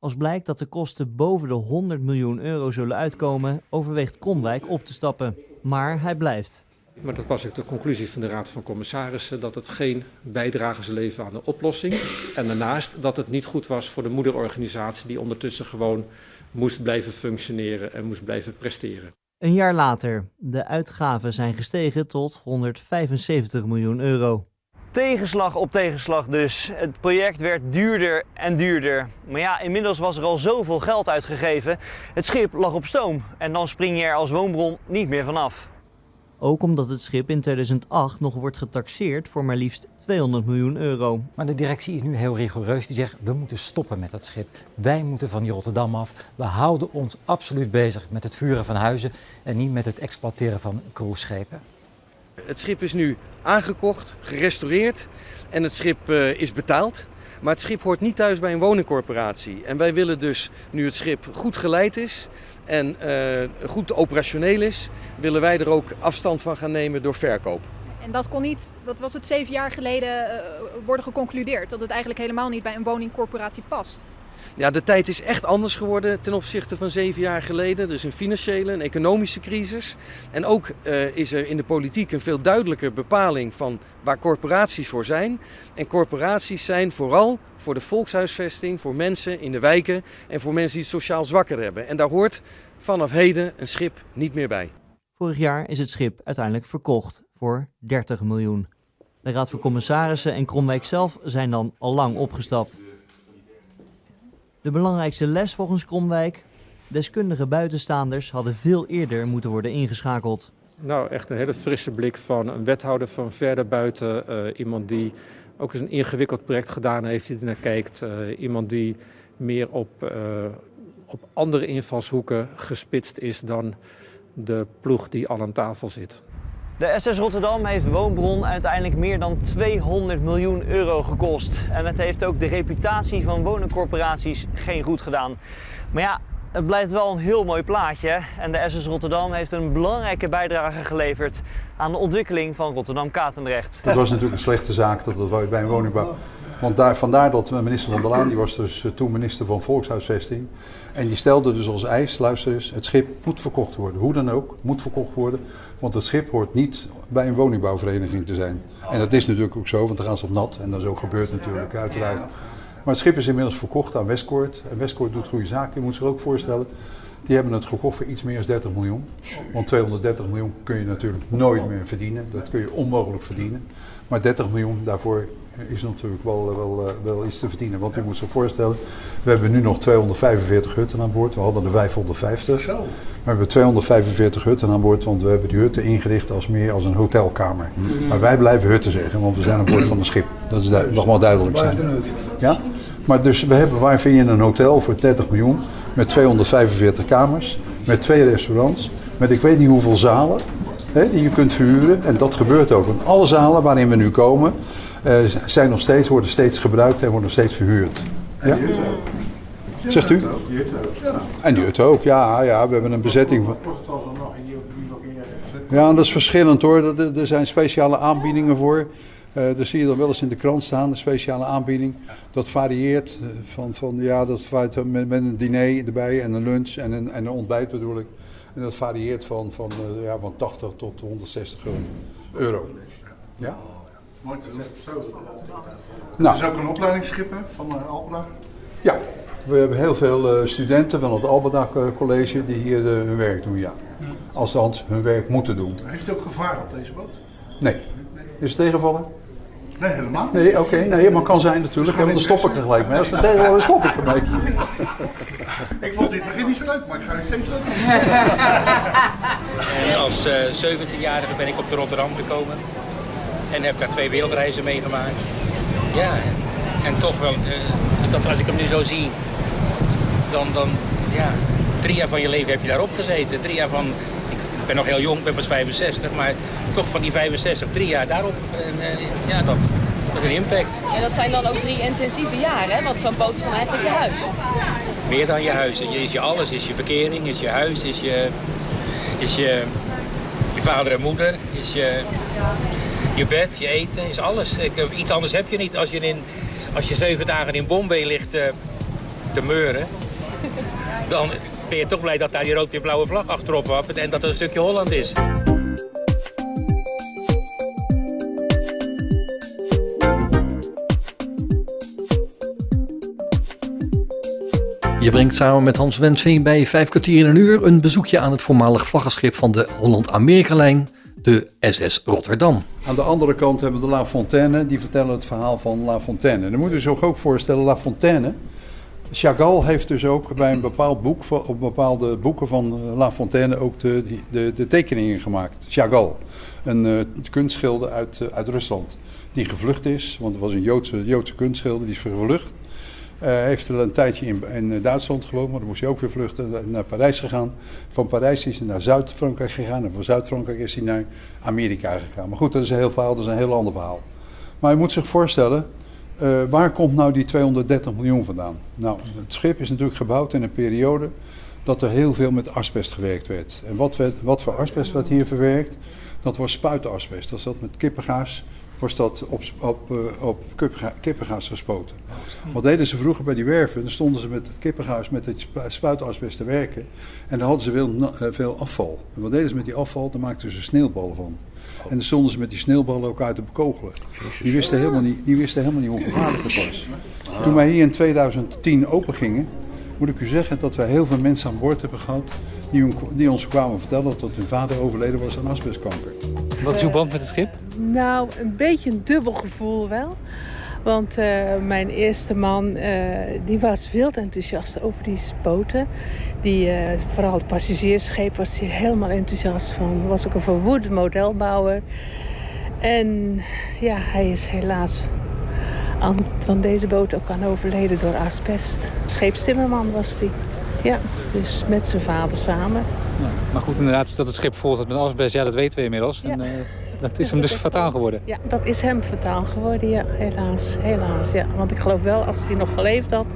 S30: Als blijkt dat de kosten boven de 100 miljoen euro zullen uitkomen, overweegt Kromwijk op te stappen. Maar hij blijft.
S32: Maar dat was ook de conclusie van de Raad van Commissarissen: dat het geen bijdrage zou leveren aan de oplossing. En daarnaast dat het niet goed was voor de moederorganisatie, die ondertussen gewoon moest blijven functioneren en moest blijven presteren.
S30: Een jaar later, de uitgaven zijn gestegen tot 175 miljoen euro. Tegenslag op tegenslag dus. Het project werd duurder en duurder. Maar ja, inmiddels was er al zoveel geld uitgegeven. Het schip lag op stoom en dan spring je er als woonbron niet meer vanaf. Ook omdat het schip in 2008 nog wordt getaxeerd voor maar liefst 200 miljoen euro.
S33: Maar de directie is nu heel rigoureus. Die zegt, we moeten stoppen met dat schip. Wij moeten van die Rotterdam af. We houden ons absoluut bezig met het vuren van huizen... en niet met het exploiteren van cruiseschepen.
S34: Het schip is nu aangekocht, gerestaureerd en het schip uh, is betaald. Maar het schip hoort niet thuis bij een woningcorporatie. En wij willen dus, nu het schip goed geleid is en uh, goed operationeel is, willen wij er ook afstand van gaan nemen door verkoop.
S35: En dat kon niet, wat was het, zeven jaar geleden uh, worden geconcludeerd? Dat het eigenlijk helemaal niet bij een woningcorporatie past.
S34: Ja, de tijd is echt anders geworden ten opzichte van zeven jaar geleden. Er is een financiële, een economische crisis. En ook uh, is er in de politiek een veel duidelijker bepaling van waar corporaties voor zijn. En corporaties zijn vooral voor de volkshuisvesting, voor mensen in de wijken en voor mensen die het sociaal zwakker hebben. En daar hoort vanaf heden een schip niet meer bij.
S30: Vorig jaar is het schip uiteindelijk verkocht voor 30 miljoen. De Raad van Commissarissen en Kromwijk zelf zijn dan al lang opgestapt. De belangrijkste les volgens Kromwijk? Deskundige buitenstaanders hadden veel eerder moeten worden ingeschakeld.
S32: Nou, echt een hele frisse blik van een wethouder van verder buiten. Uh, iemand die ook eens een ingewikkeld project gedaan heeft, die er naar kijkt. Uh, iemand die meer op, uh, op andere invalshoeken gespitst is dan de ploeg die al aan tafel zit.
S30: De SS Rotterdam heeft Woonbron uiteindelijk meer dan 200 miljoen euro gekost. En het heeft ook de reputatie van woningcorporaties geen goed gedaan. Maar ja, het blijft wel een heel mooi plaatje. En de SS Rotterdam heeft een belangrijke bijdrage geleverd aan de ontwikkeling van Rotterdam-Katendrecht.
S13: Het was natuurlijk een slechte zaak dat het bij een woningbouw want daar, vandaar dat minister van der Laan, die was dus eh, toen minister van Volkshuisvesting. En die stelde dus als eis, luister eens, het schip moet verkocht worden. Hoe dan ook, moet verkocht worden. Want het schip hoort niet bij een woningbouwvereniging te zijn. En dat is natuurlijk ook zo, want dan gaan ze op nat. En dat is ook gebeurd natuurlijk, uiteraard. Maar het schip is inmiddels verkocht aan Westcourt. En Westcourt doet goede zaken, je moet zich ook voorstellen. Die hebben het gekocht voor iets meer dan 30 miljoen. Want 230 miljoen kun je natuurlijk nooit meer verdienen. Dat kun je onmogelijk verdienen. Maar 30 miljoen daarvoor is natuurlijk wel, wel, wel iets te verdienen. Want u moet zich voorstellen, we hebben nu nog 245 hutten aan boord. We hadden er 550. Zo. We hebben 245 hutten aan boord, want we hebben die hutten ingericht als meer als een hotelkamer. Maar wij blijven hutten zeggen, want we zijn aan boord van een schip. Dat is nog wel duidelijk zijn. Ja? Maar dus we hebben, waar vind je een hotel voor 30 miljoen met 245 kamers, met twee restaurants, met ik weet niet hoeveel zalen hè, die je kunt verhuren. En dat gebeurt ook. Want alle zalen waarin we nu komen, uh, zijn nog steeds, worden steeds gebruikt en worden nog steeds verhuurd. Ja? Zegt u? En die hut ook, ja, ja. We hebben een bezetting van... Ja, dat is verschillend hoor. Dat- Er zijn speciale aanbiedingen voor. Eh daar zie je dan wel eens in de krant staan, een speciale aanbieding. Dat varieert eh, van, van ja, dat varieert met, met een diner erbij en een lunch en een, en een ontbijt bedoel ik. En dat varieert van, van, eh, ja, van 80 tot 160 euro. Ja?
S36: Mooi te doen.
S13: Nou.
S36: Het is ook een opleidingsschip hè, van uh.
S13: Ja, we hebben heel veel eh, studenten van het Albeda eh, College die hier hun werk doen, ja. Althans, hun werk moeten doen.
S36: Heeft u ook gevaar op deze boot?
S13: Nee. Is het tegenvallen?
S36: Nee, helemaal.
S13: Nee, oké. Nee, maar kan zijn natuurlijk. Maar dan stop ik er gelijk mee. Als het is, stop ik ermee.
S36: Ik vond het in het begin niet zo leuk, maar ik ga het steeds leuk
S37: En als eh 17-jarige ben ik op de Rotterdam gekomen. En heb daar twee wereldreizen meegemaakt. Ja, en toch wel, eh, dat, als ik hem nu zo zie, dan, dan, ja, drie jaar van je leven heb je daarop gezeten. Drie jaar van, ben nog heel jong, ik ben pas 65, maar toch van die 65, drie jaar daarop. En, eh, ja, dat, dat is een impact.
S21: En dat zijn dan ook drie intensieve jaren, hè? want zo'n boot is dan eigenlijk je huis.
S37: Meer dan je huis. Je is je alles. Is je verkering, is je huis, is je, is je, je vader en moeder, is je, je bed, je eten, is alles. Ik, eh, iets anders heb je niet als je, in, als je zeven dagen in Bombay ligt eh, te meuren. Dan ben je toch blij dat daar die rood en blauwe vlag achterop wappert en dat er een stukje Holland is.
S38: Je brengt samen met Hans Wensveen bij vijf kwartier in een uur een bezoekje aan het voormalig vlaggenschip van de Holland-Amerika-lijn, de SS Rotterdam.
S13: Aan de andere kant hebben we de La Fontaine, die vertellen het verhaal van La Fontaine. En dan moet je zich ook voorstellen, La Fontaine. Chagall heeft dus ook bij een bepaald boek, op bepaalde boeken van eh, La Fontaine ook de, de, tekeningen gemaakt. Chagall, een eh, kunstschilder uit, eh, uit Rusland, die gevlucht is, want het was een Joodse, Joodse kunstschilder, die is gevlucht. Eh, heeft er een tijdje in, in Duitsland gewoond, maar dan moest hij ook weer vluchten. Naar Parijs gegaan. Van Parijs is hij naar Zuid-Frankrijk gegaan. En van Zuid-Frankrijk is hij naar Amerika gegaan. Maar goed, dat is een heel verhaal, dat is een heel ander verhaal. Maar je moet zich voorstellen, eh, waar komt nou die 230 miljoen vandaan? Nou, het schip is natuurlijk gebouwd in een periode dat er heel veel met asbest gewerkt werd. En wat, wat voor asbest werd hier verwerkt? Dat was spuitasbest. Dat zat met kippengaas, was dat op, op, eh, op kippenga- kippengaas gespoten. Wat deden ze vroeger bij die werven? Dan stonden ze met het kippengaas, met het spu- spuitasbest te werken. En dan hadden ze veel, eh, veel afval. En wat deden ze met die afval? Daar maakten ze sneeuwballen van. En dan stonden ze met die sneeuwballen elkaar te bekogelen. Die wisten helemaal niet, die wisten helemaal niet hoe gevaarlijk het was. Toen wij hier in 2010 open gingen, moet ik u zeggen dat wij heel veel mensen aan boord hebben gehad die, hun- die ons kwamen vertellen dat hun vader overleden was aan asbestkanker.
S39: Wat is uw band met het schip?
S27: Nou, een beetje een dubbel gevoel wel. Want eh, mijn eerste man, eh, die was wild enthousiast over die boten. Die, eh, vooral het passagiersscheep was hij helemaal enthousiast van. Was ook een verwoede modelbouwer. En ja, hij is helaas aan, van deze boot ook aan overleden door asbest. Scheepstimmerman was hij. Ja, dus met zijn vader samen.
S39: Ja, maar goed, inderdaad, dat het schip vol zat met asbest, ja, dat weten we inmiddels. En, dat is hem dus fataal geworden.
S27: Ja, dat is hem fataal geworden, ja, helaas. Helaas, ja. Want ik geloof wel, als hij nog geleefd had,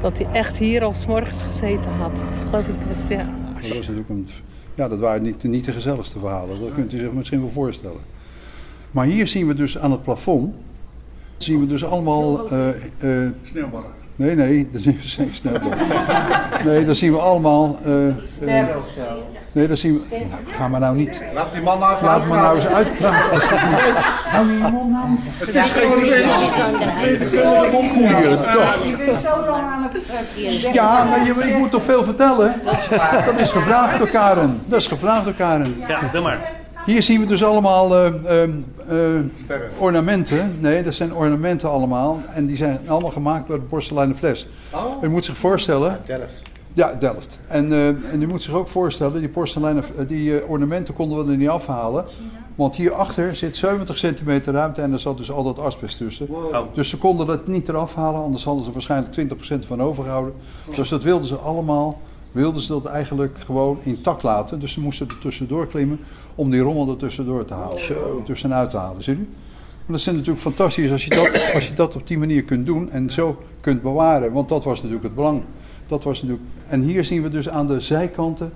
S27: dat hij echt hier al 's morgens gezeten had. Dat geloof ik best, ja.
S13: Dat, was natuurlijk een, ja, dat waren niet, niet de gezelligste verhalen. Dat kunt u zich misschien wel voorstellen. Maar hier zien we dus aan het plafond, zien we dus allemaal... eh, eh,
S36: Sneeuwballen.
S13: Nee, nee, dat zien we geen sneeuwballen. Nee, dat zien we allemaal... eh, eh,
S36: Sterren of zo.
S13: Nee, dat zien we... Nou, ga maar nou niet...
S36: Laat die man nou even
S13: Laat me nou eens
S36: uitpraten.
S13: Hou je mond nou.
S36: Het is geen
S13: Goeie, toch.
S40: Je bent zo lang aan het.
S13: Ja, maar je, ik moet toch veel vertellen? Dat is gevraagd door Karen. Dat is gevraagd door Karen.
S40: Ja, doe maar.
S13: Hier zien we dus allemaal eh, eh, eh, ornamenten. Nee, dat zijn ornamenten allemaal. En die zijn allemaal gemaakt door de porseleinen fles.
S36: Oh.
S13: U moet zich voorstellen... Ja, Delft. En, eh, en u moet zich ook voorstellen, die porseleinen, eh, die eh, ornamenten konden we er niet afhalen. Want hierachter zit 70 centimeter ruimte en er zat dus al dat asbest tussen. Dus ze konden dat niet eraf halen, anders hadden ze waarschijnlijk 20% van overgehouden. Dus dat wilden ze allemaal, wilden ze dat eigenlijk gewoon intact laten. Dus ze moesten er tussendoor klimmen om die rommel er tussendoor te halen. Tussenuit te halen, ziet u? Maar dat is natuurlijk fantastisch als je, dat, als je dat op die manier kunt doen en zo kunt bewaren. Want dat was natuurlijk het belang. Dat was natuurlijk... En hier zien we dus aan de zijkanten,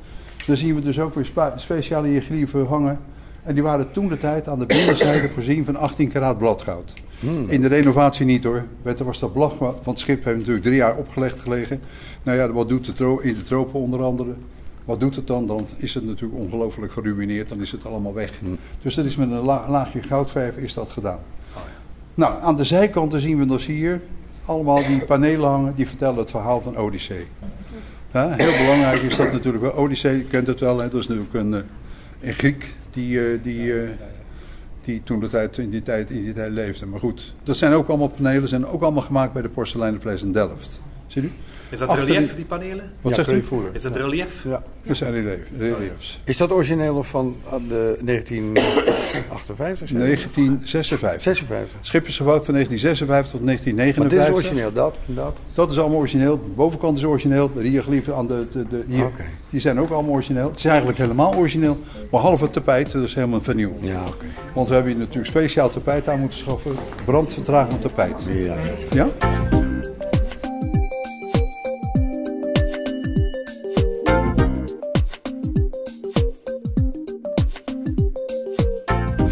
S13: daar zien we dus ook weer speciale hieroglyphen hangen. En die waren toen de tijd aan de binnenzijde voorzien van 18 karaat bladgoud.
S5: Hmm.
S13: In de renovatie niet hoor. Je, was dat blad, want het schip heeft natuurlijk drie jaar opgelegd gelegen. Nou ja, wat doet de in de tropen onder andere? Wat doet het dan? Dan is het natuurlijk ongelooflijk geruineerd, dan is het allemaal weg. Dus dat is met een la- laagje goudverf is dat gedaan. Nou, aan de zijkanten zien we dus hier allemaal die panelen hangen die vertellen het verhaal van Odyssee. Heel belangrijk is dat natuurlijk wel. Odyssee, kent het wel, hè? dat is natuurlijk een, eh, een Griek die, eh, die, eh, die toen de tijd, in, die tijd, in die tijd leefde. Maar goed, dat zijn ook allemaal panelen, zijn ook allemaal gemaakt bij de porseleinenvlees in Delft.
S5: Is dat
S13: Achter
S5: relief,
S13: die-
S5: die panelen?
S13: Wat
S5: Ja,
S13: zegt u?
S5: Is dat relief?
S13: Ja, dat zijn relief, reliefs.
S4: Is dat origineel nog van uh, de 1958? zeg je?
S13: 1956.
S4: 56.
S13: Het schip is gebouwd van 1956 tot
S4: Maar dit
S13: 1959.
S4: is origineel, dat, dat.
S13: Dat is allemaal origineel. De bovenkant is origineel. De hieroglyphen aan de, de, de hier,
S4: Oké.
S13: die zijn ook allemaal origineel. Het is eigenlijk helemaal origineel. Behalve het tapijt, dat is helemaal vernieuwd.
S4: Ja, oké.
S13: Want we hebben hier natuurlijk speciaal tapijt aan moeten schaffen. Brandvertragend tapijt.
S4: Ja, ja.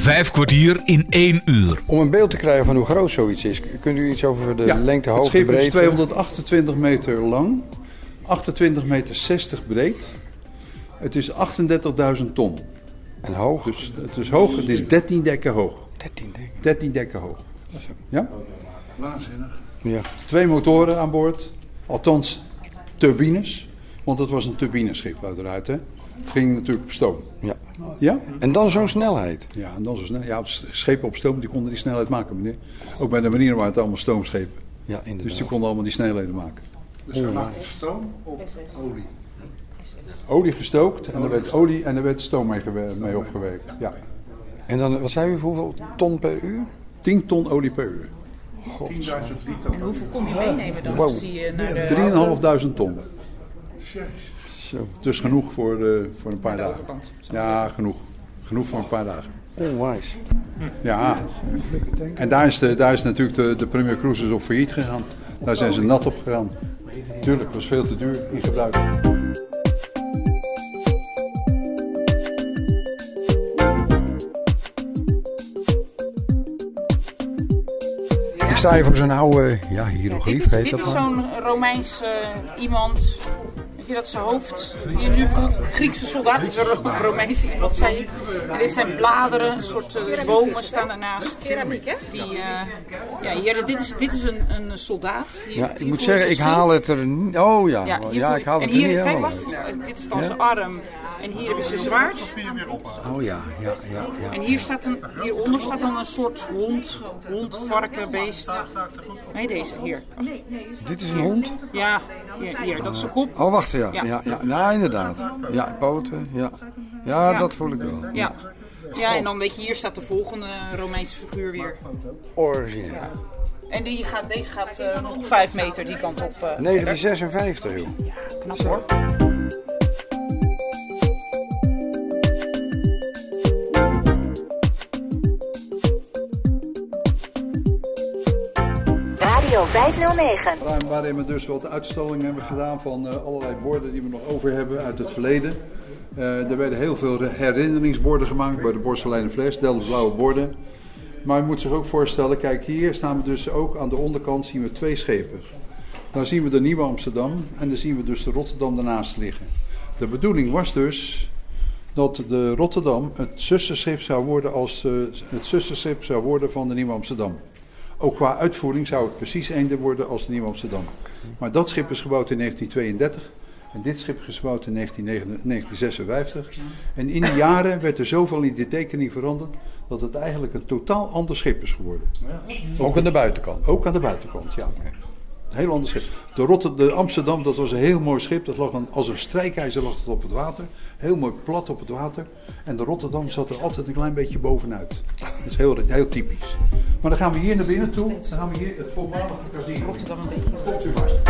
S1: Vijf kwartier in één uur.
S4: Om een beeld te krijgen van hoe groot zoiets is, kunt u iets over de
S13: Ja,
S4: lengte,
S13: het
S4: hoogte,
S13: schip is
S4: breedte?
S13: 228 meter lang, 28 meter 60 breed. Het is 38.000 ton.
S4: En hoog?
S13: Dus het is hoog, het is 13 dekken hoog.
S4: 13 dekken?
S13: 13 dekken hoog. Ja?
S41: Waanzinnig.
S4: Ja.
S13: Twee motoren aan boord, althans turbines, want het was een turbineschip uiteraard. Hè? Het ging natuurlijk op stoom.
S4: Ja.
S13: Ja?
S4: En dan zo'n snelheid?
S13: Ja, en dan zo snel. Ja, schepen op stoom die konden die snelheid maken, meneer. Ook bij de marine waren het allemaal stoomschepen.
S4: Ja, inderdaad.
S13: Dus die konden allemaal die snelheden maken.
S41: Dus we maakten stoom op olie.
S13: Olie gestookt en er werd olie en er werd stoom mee, mee opgewerkt. Ja.
S4: En dan, wat zei u, hoeveel ton per uur?
S13: 10 ton olie per uur.
S41: 10.000 liter.
S10: En hoeveel kon je meenemen dan?
S13: Wow.
S10: als die, eh, naar de...
S13: 3.500 ton.
S4: Zo.
S13: Dus genoeg voor, eh, voor een paar dagen. Ja, genoeg. Genoeg voor een paar dagen.
S4: Onwijs.
S13: Ja. En daar is, de, daar is natuurlijk de, de Premier Cruises op failliet gegaan. Daar zijn ze nat op gegaan. Tuurlijk, het was veel te duur in gebruik.
S4: Ik sta hier voor zo'n oude ja, hieroglyf,
S10: dit is,
S4: heet
S10: dit
S4: dat
S10: is zo'n Romeins eh, iemand. Weet je dat zijn hoofd hier nu voelt? Griekse soldaat, Ro- Romeins, wat zei je? En dit zijn bladeren, een soort eh, bomen staan daarnaast.
S12: Keramiek, hè?
S10: Die, eh, ja, hier, dit is, dit is een, een soldaat. Hier,
S4: Ja, ik moet zeggen, ik haal het er niet... Oh ja,
S10: Ja,
S4: ik haal
S10: en
S4: het er
S10: hier,
S4: niet
S10: kijk,
S4: helemaal
S10: wacht,
S4: uit.
S10: eh, dit is dan
S4: Ja?
S10: zijn arm. En hier hebben ze zwaard.
S4: Oh ja, ja, ja. ja.
S10: En hier staat een, hieronder staat dan een soort hond, hond, varken, beest. Nee, deze, hier.
S4: Dit is een hond?
S10: Ja, hier, hier dat is zijn kop.
S4: Oh, wacht, ja.
S10: Ja.
S4: Ja, ja. Nou, inderdaad. Ja, poten, ja. Ja,
S10: Ja.
S4: dat voel ik wel.
S10: Ja. Ja, en dan weet je, hier staat de volgende Romeinse figuur weer.
S4: Origineel.
S10: En die gaat, deze gaat eh, nog vijf meter die kant op. eh, verder.
S4: 1956, joh.
S10: Knap hoor.
S6: Radio 509.
S13: Ruim waarin we dus wat uitstallingen hebben gedaan van eh, allerlei borden die we nog over hebben uit het verleden. Eh, er werden heel veel herinneringsborden gemaakt bij de Borselijnen Fles, blauwe borden. Maar je moet zich ook voorstellen, kijk hier staan we dus ook aan de onderkant zien we twee schepen. Daar zien we de Nieuwe Amsterdam en dan zien we dus de Rotterdam daarnaast liggen. De bedoeling was dus dat de Rotterdam het zusterschip zou worden als eh, het zusterschip zou worden van de Nieuwe Amsterdam. Ook qua uitvoering zou het precies eender worden als de Nieuwe Amsterdam. Maar dat schip is gebouwd in 1932 en dit schip is gebouwd in 1956. En in die jaren werd er zoveel in de tekening veranderd dat het eigenlijk een totaal ander schip is geworden.
S4: Ook aan de buitenkant?
S13: Ook aan de buitenkant, ja. Een heel ander schip. De, Rotter, de Amsterdam, dat was een heel mooi schip. Dat lag dan, als een strijkijzer lag het op het water. Heel mooi plat op het water. En de Rotterdam zat er altijd een klein beetje bovenuit. Dat is heel, heel typisch. Maar dan gaan we hier naar binnen toe. Dan gaan we hier het voormalige casino.
S10: Rotterdam een beetje.
S13: Komt u vast.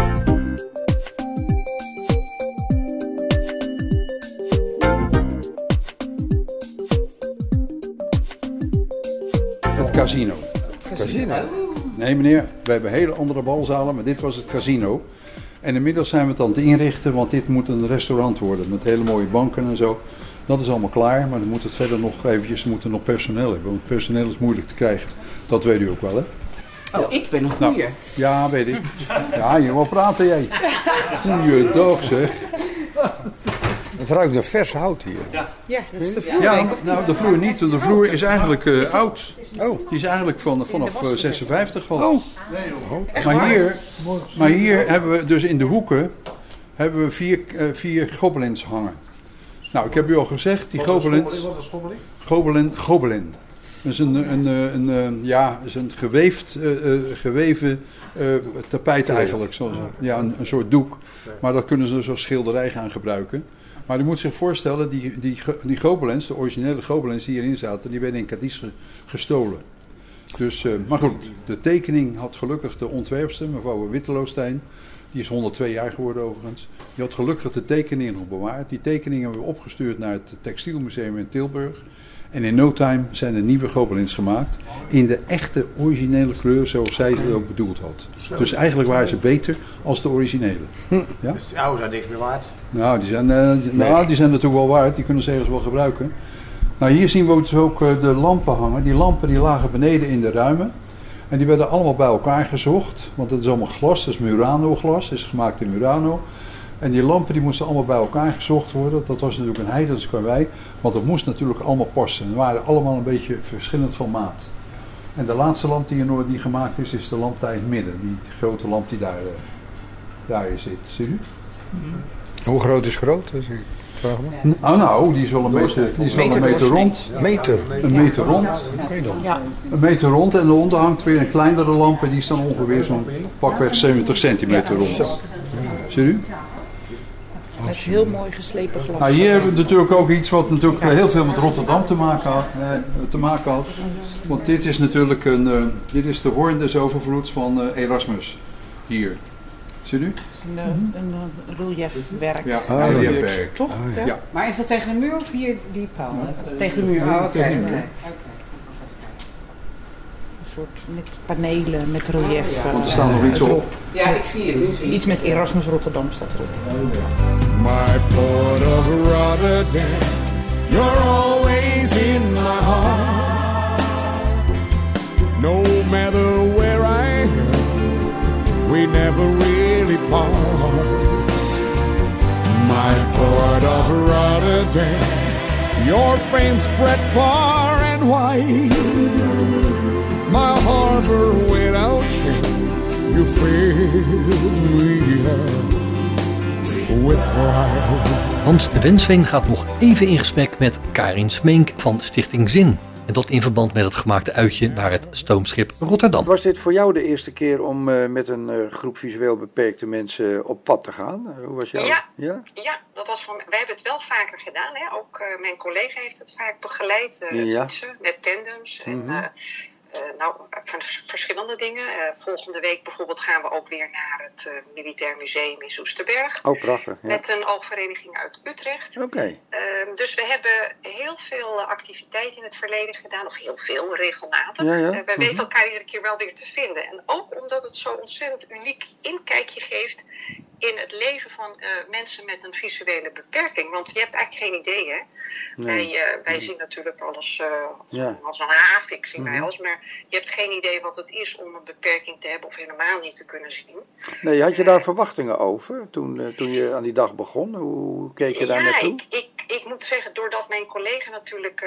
S13: Het casino.
S4: Casino?
S13: Nee meneer, we hebben hele andere balzalen, maar dit was het casino. En inmiddels zijn we het aan het inrichten, want dit moet een restaurant worden met hele mooie banken en zo. Dat is allemaal klaar, maar dan moet het verder nog eventjes, moeten nog personeel hebben. Want personeel is moeilijk te krijgen. Dat weet u ook wel, hè?
S42: Oh, ik ben een
S13: Nou,
S42: goeie.
S13: ja, weet ik. Ja, je wil praten jij. Goeiedag zeg.
S4: Het ruikt naar vers hout hier.
S42: Ja, dat is de vloer,
S13: Ja, nou de vloer niet. De vloer is eigenlijk eh, oud.
S4: Oh.
S13: Die is eigenlijk van, vanaf eh, 56 al.
S4: Oh.
S13: Maar hier, maar hier hebben we dus in de hoeken hebben we vier, eh, vier gobelins hangen. Nou, ik heb u al gezegd, die gobelins...
S36: Wat was schommeling?
S13: Gobelin, gobelin. Dat is een, een, een, een, eh, ja, is een geweefd, eh, eh, geweven eh, tapijt eigenlijk. Zoals, ja, een, een soort doek. Maar dat kunnen ze dus als schilderij gaan gebruiken. Maar u moet zich voorstellen, die, die, die gobelins, de originele gobelins die hierin zaten, die werden in Cadiz ge- gestolen. Dus, eh, maar goed, de tekening had gelukkig de ontwerpster, mevrouw Witteloostijn, die is 102 jaar geworden overigens, die had gelukkig de tekening nog bewaard. Die tekening hebben we opgestuurd naar het Textielmuseum in Tilburg. En in no time zijn er nieuwe gobelins gemaakt in de echte originele kleur zoals zij het ook bedoeld had.
S36: Zo.
S13: Dus eigenlijk waren ze beter als de originele. Ja?
S36: Dus die oude zijn niks meer waard.
S13: Nou, die zijn, eh, die- nou, die zijn natuurlijk wel waard. Die kunnen ze ergens wel gebruiken. Nou, hier zien we dus ook eh, de lampen hangen. Die lampen die lagen beneden in de ruimen. En die werden allemaal bij elkaar gezocht. Want het is allemaal glas. Dat is Murano glas. Dat is gemaakt in Murano. En die lampen die moesten allemaal bij elkaar gezocht worden. Dat was natuurlijk een heidens karwei. Want dat moest natuurlijk allemaal passen. Ze waren allemaal een beetje verschillend van maat. En de laatste lamp die, er nog- die gemaakt is, is de lamp daar in het midden. Die grote lamp die daar, eh, daar zit. Zie u?
S4: Hoe groot is groot? Als ik vraag me.
S13: Nou, nou, die is wel een meter, die is wel een meter rond.
S4: Meter.
S13: Een meter rond. Een meter rond en eronder hangt weer een kleinere lamp en die is dan ongeveer zo'n pakweg 70 centimeter rond. Zie u?
S42: Het is heel mooi geslepen glas.
S13: Nou, hier hebben we natuurlijk ook iets wat natuurlijk heel veel met Rotterdam te maken had. Eh, te maken had. Want dit is natuurlijk een, eh, dit is de hoorn des overvloeds van eh, Erasmus. Hier. Ziet u?
S42: Een, eh, een, eh, reliefwerk.
S13: Ja,
S42: Ah,
S13: reliefwerk.
S42: Toch?
S13: Ja.
S42: Ja. Maar is dat tegen de muur of hier die paal? tegen de muur. Oh,
S13: tegen de muur.
S42: oké. Een soort met panelen, met relief. eh,
S13: Want er staat nog iets op.
S42: Ja, ik zie het. nu. Iets met Erasmus Rotterdam staat erop.
S9: My port of Rotterdam, you're always in my heart. No matter where I am, we never really part. My port of Rotterdam, your fame spread far and wide. My harbor without you, you fill me up with pride.
S38: Hans Wensveen gaat nog even in gesprek met Karin Smeenk van Stichting Zin. En dat in verband met het gemaakte uitje naar het stoomschip Rotterdam.
S4: Was dit voor jou de eerste keer om eh, met een eh, groep visueel beperkte mensen op pad te gaan? Eh, hoe was jou?
S3: Ja.
S4: ja?
S3: Ja, dat was voor mij. Wij hebben het wel vaker gedaan. Hè? Ook eh, mijn collega heeft het vaak begeleid.
S4: Ja.
S3: fietsen met tandems. En,
S4: Mhm.
S3: Nou, van verschillende dingen. Eh, volgende week bijvoorbeeld gaan we ook weer naar het eh, Militair Museum in Soesterberg.
S4: Oh, prachtig. Ja.
S3: Met een oogvereniging uit Utrecht.
S4: Oké.
S3: Ehm, dus we hebben heel veel eh, activiteiten in het verleden gedaan, of heel veel, regelmatig.
S4: Ja, ja.
S3: Eh, wij
S4: Mhm.
S3: weten elkaar iedere keer wel weer te vinden. En ook omdat het zo ontzettend uniek inkijkje geeft in het leven van eh, mensen met een visuele beperking. Want je hebt eigenlijk geen idee, hè?
S4: Nee.
S3: Wij, eh, wij zien natuurlijk alles eh,
S4: Ja.
S3: als een haafik, zien wij
S4: Mhm.
S3: alles. Maar je hebt geen idee wat het is om een beperking te hebben of helemaal niet te kunnen zien.
S4: Nee, had je daar verwachtingen over toen, toen je aan die dag begon? Hoe keek je daar
S3: ja,
S4: naartoe?
S3: ik, ik, ik moet zeggen, doordat mijn collega natuurlijk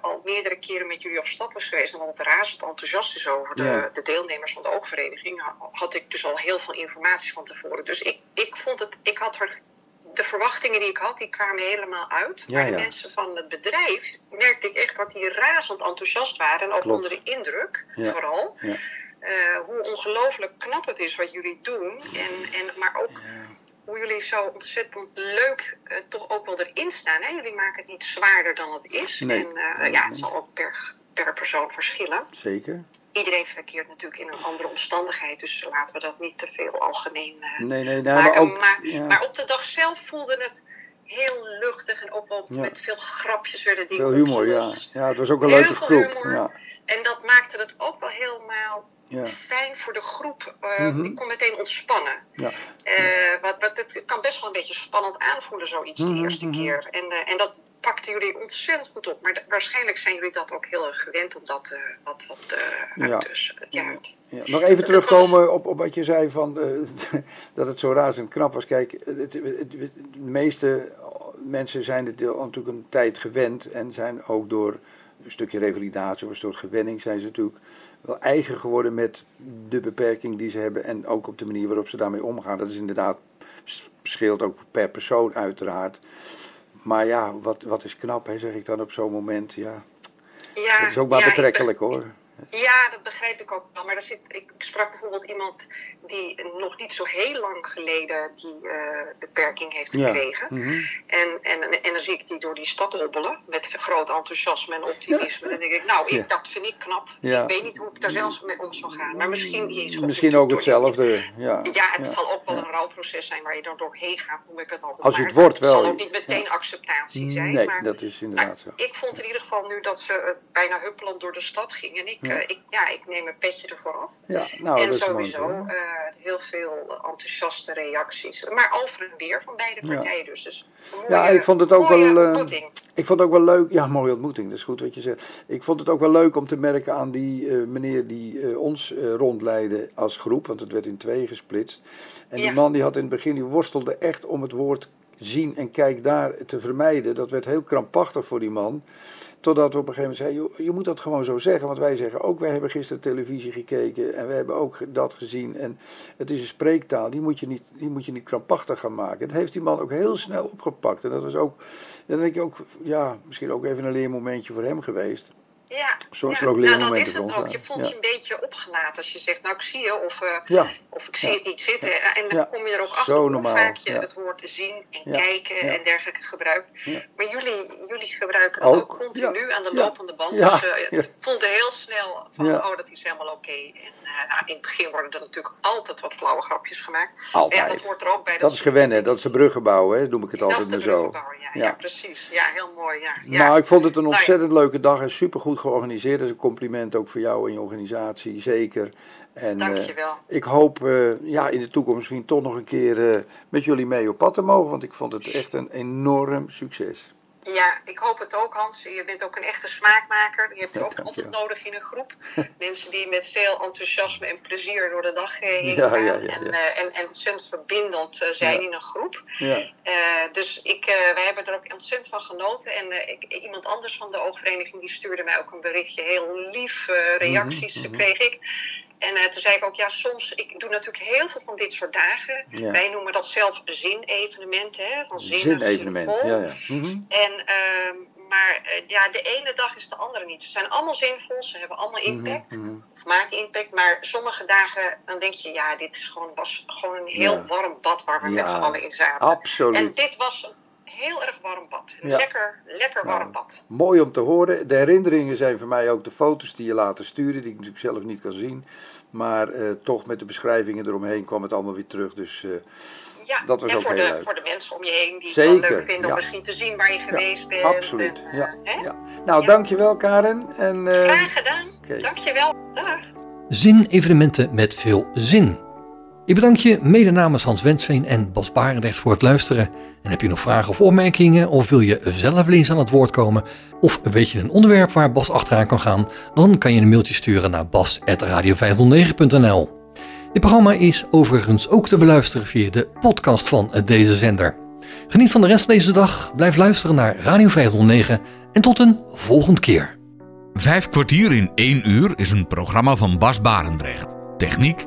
S3: al meerdere keren met jullie op stap is geweest en altijd razend enthousiast is over de,
S4: Ja.
S3: de deelnemers van de oogvereniging, ha- had ik dus al heel veel informatie van tevoren. Dus ik, ik vond het, ik had er, de verwachtingen die ik had, die kwamen helemaal uit.
S4: Ja,
S3: maar de
S4: ja.
S3: mensen van het bedrijf merkte ik echt dat die razend enthousiast waren en ook
S4: Klopt.
S3: onder de indruk
S4: Ja.
S3: vooral. Eh, hoe ongelooflijk knap het is wat jullie doen. En, en, maar ook hoe jullie zo ontzettend leuk eh, toch ook wel erin staan. Hè? Jullie maken het niet zwaarder dan het is.
S4: Nee.
S3: En eh,
S4: Nee,
S3: ja, het zal ook per, per persoon verschillen.
S4: Zeker.
S3: Iedereen verkeert natuurlijk in een andere omstandigheid. Dus laten we dat niet te veel algemeen eh,
S4: Nee, nee, nee,
S3: maken.
S4: maar ook...
S3: maar,
S4: ja.
S3: maar op de dag zelf voelde het heel luchtig. En wel
S4: Ja.
S3: met veel grapjes werden dingen
S4: Veel humor, ja.
S3: opgelost.
S4: Ja, het was ook een
S3: Heel
S4: leuke groep.
S3: humor.
S4: Ja.
S3: En dat maakte het ook wel helemaal
S4: Ja.
S3: fijn voor de groep. Eh,
S4: Mhm.
S3: Die kon meteen ontspannen.
S4: Ja.
S3: Eh, wat, wat, het kan best wel een beetje spannend aanvoelen, zoiets,
S4: Mhm,
S3: de eerste
S4: mhm.
S3: keer. En, en dat pakten jullie ontzettend goed op. Maar waarschijnlijk zijn jullie dat ook heel erg gewend om dat eh, wat, wat eh,
S4: Ja.
S3: uit dus, ja,
S4: Ja, nog even terugkomen op, op wat je zei van eh, dat het zo razend knap was. Kijk, het, het- het- de meeste mensen zijn het natuurlijk een tijd gewend en zijn ook door een stukje revalidatie of een soort gewenning zijn ze natuurlijk wel eigen geworden met de beperking die ze hebben en ook op de manier waarop ze daarmee omgaan. Dat is inderdaad verschilt ook per persoon uiteraard. Maar ja, wat, wat is knap, hè, zeg ik dan op zo'n moment. Ja,
S3: ja,
S4: dat is ook maar
S3: ja,
S4: betrekkelijk hoor.
S3: Ja, dat begrijp ik ook wel. Maar er zit, ik sprak bijvoorbeeld iemand die nog niet zo heel lang geleden die eh, beperking heeft
S4: Ja.
S3: gekregen.
S4: Mhm.
S3: En, en, en dan zie ik die door die stad hobbelen met groot enthousiasme en optimisme. En dan denk ik, nou, ik,
S4: Ja.
S3: dat vind ik knap.
S4: Ja.
S3: Ik weet niet hoe ik daar zelfs mee om zou gaan. Maar misschien
S4: Misschien ook hetzelfde. Ja,
S3: Ja, het
S4: ja.
S3: zal ook wel een rouwproces zijn waar je dan doorheen gaat, noem ik het altijd
S4: Als
S3: maar.
S4: het wordt
S3: Maar Het
S4: wel.
S3: zal ook niet meteen acceptatie zijn.
S4: Nee,
S3: maar
S4: dat is inderdaad zo.
S3: ik vond in ieder geval nu dat ze eh, bijna huppelend door de stad gingen. En ik,
S4: Ja.
S3: ja. ik, ja, ik neem een petje ervoor af.
S4: Ja, nou,
S3: en sowieso eh, heel veel enthousiaste reacties. Maar over en weer van beide partijen dus. dus
S4: Ja, ik vond het ook wel. eh, ik vond het ook wel leuk. Ja, mooie ontmoeting. Dat is goed wat je zegt. Ik vond het ook wel leuk om te merken aan die eh, meneer die eh, ons eh, rondleidde als groep, want het werd in twee gesplitst. En die man die had in het begin, die worstelde echt om het woord zien en kijk daar te vermijden. Dat werd heel krampachtig voor die man. Totdat we op een gegeven moment zeiden, "Joh, je moet dat gewoon zo zeggen. Want wij zeggen ook, wij hebben gisteren televisie gekeken en we hebben ook dat gezien. En het is een spreektaal, die moet je niet, die moet je niet krampachtig gaan maken. Dat heeft die man ook heel snel opgepakt. En dat was ook, dan denk ik ook, ja, misschien ook even een leermomentje voor hem geweest.
S3: Ja,
S4: Zoals
S3: ja.
S4: er ook
S3: nou, dan is het ook. Je voelt
S4: Ja.
S3: je een beetje opgelaten als je zegt, nou ik zie je of, eh,
S4: Ja.
S3: of ik zie het niet zitten. En dan kom je er ook
S4: Zo
S3: achter hoe vaak je het woord zien en kijken en dergelijke gebruikt. Maar jullie, jullie gebruiken het ook,
S4: Ook,
S3: continu aan de lopende band. Dus ik voelde heel snel van, oh dat is helemaal oké. Nou, in het begin worden er natuurlijk altijd wat flauwe grapjes gemaakt.
S4: Altijd.
S3: Ja, dat hoort er ook bij.
S4: Dat is gewennen, dat is de bruggen bouwen, hè. noem ik het
S3: dat
S4: altijd maar zo.
S3: ja, ja. precies. Ja, heel mooi. Ja. Ja.
S4: Nou, ik vond het een
S3: Nou
S4: ontzettend leuke dag en supergoed georganiseerd. Dat is een compliment ook voor jou en je organisatie, zeker. En, eh,
S3: Dankjewel.
S4: ik hoop eh, ja, in de toekomst misschien toch nog een keer eh, met jullie mee op pad te mogen, want ik vond het echt een enorm succes.
S3: Ja, ik hoop het ook, Hans. Je bent ook een echte smaakmaker. Die heb je ook altijd nodig in een groep. Mensen die met veel enthousiasme en plezier door de dag eh, heen
S4: Ja,
S3: gaan.
S4: ja, ja,
S3: en, eh, en, en ontzettend verbindend eh, zijn in een groep.
S4: Ja.
S3: Dus ik, wij hebben er ook ontzettend van genoten. En ik, iemand anders van de oogvereniging die stuurde mij ook een berichtje. Heel lief eh, reacties
S4: Mhm, mhm.
S3: kreeg ik. En eh, toen zei ik ook, ja, soms, ik doe natuurlijk heel veel van dit soort dagen.
S4: Ja.
S3: Wij noemen dat zelf zinevenementen, hè, van zinnig,
S4: Zinevenement,
S3: zinvol.
S4: ja, ja. Mhm.
S3: En, ehm, maar eh, ja, de ene dag is de andere niet. Ze zijn allemaal zinvol, ze hebben allemaal impact,
S4: Mhm, mhm.
S3: of maken impact. Maar sommige dagen, dan denk je, ja, dit is gewoon, was gewoon een heel
S4: Ja.
S3: warm bad waar we
S4: Ja,
S3: met z'n allen in zaten.
S4: absoluut.
S3: En dit was heel erg warm bad. Een
S4: Ja.
S3: Lekker, lekker
S4: Nou,
S3: warm bad.
S4: Mooi om te horen. De herinneringen zijn voor mij ook de foto's die je later stuurde, die ik natuurlijk zelf niet kan zien. Maar eh, toch met de beschrijvingen eromheen kwam het allemaal weer terug. Dus eh,
S3: Ja,
S4: dat was
S3: en
S4: ook
S3: voor
S4: heel
S3: de,
S4: leuk.
S3: voor de mensen om je heen die
S4: Zeker,
S3: het wel leuk vinden
S4: ja.
S3: om misschien te zien waar je geweest bent.
S4: absoluut.
S3: En,
S4: Ja,
S3: hè?
S4: ja. Nou, dankjewel Karen. En, eh,
S3: Graag gedaan. Dankjewel. Dag.
S38: Zin-evenementen met veel zin. Ik bedank je mede namens Hans Wensveen en Bas Barendrecht voor het luisteren. En heb je nog vragen of opmerkingen of wil je zelf eens aan het woord komen? Of weet je een onderwerp waar Bas achteraan kan gaan? Dan kan je een mailtje sturen naar bas.radio509.nl Dit programma is overigens ook te beluisteren via de podcast van deze zender. Geniet van de rest van deze dag, blijf luisteren naar Radio 509 en tot een volgende keer.
S43: Vijf kwartier in één uur is een programma van Bas Barendrecht. Techniek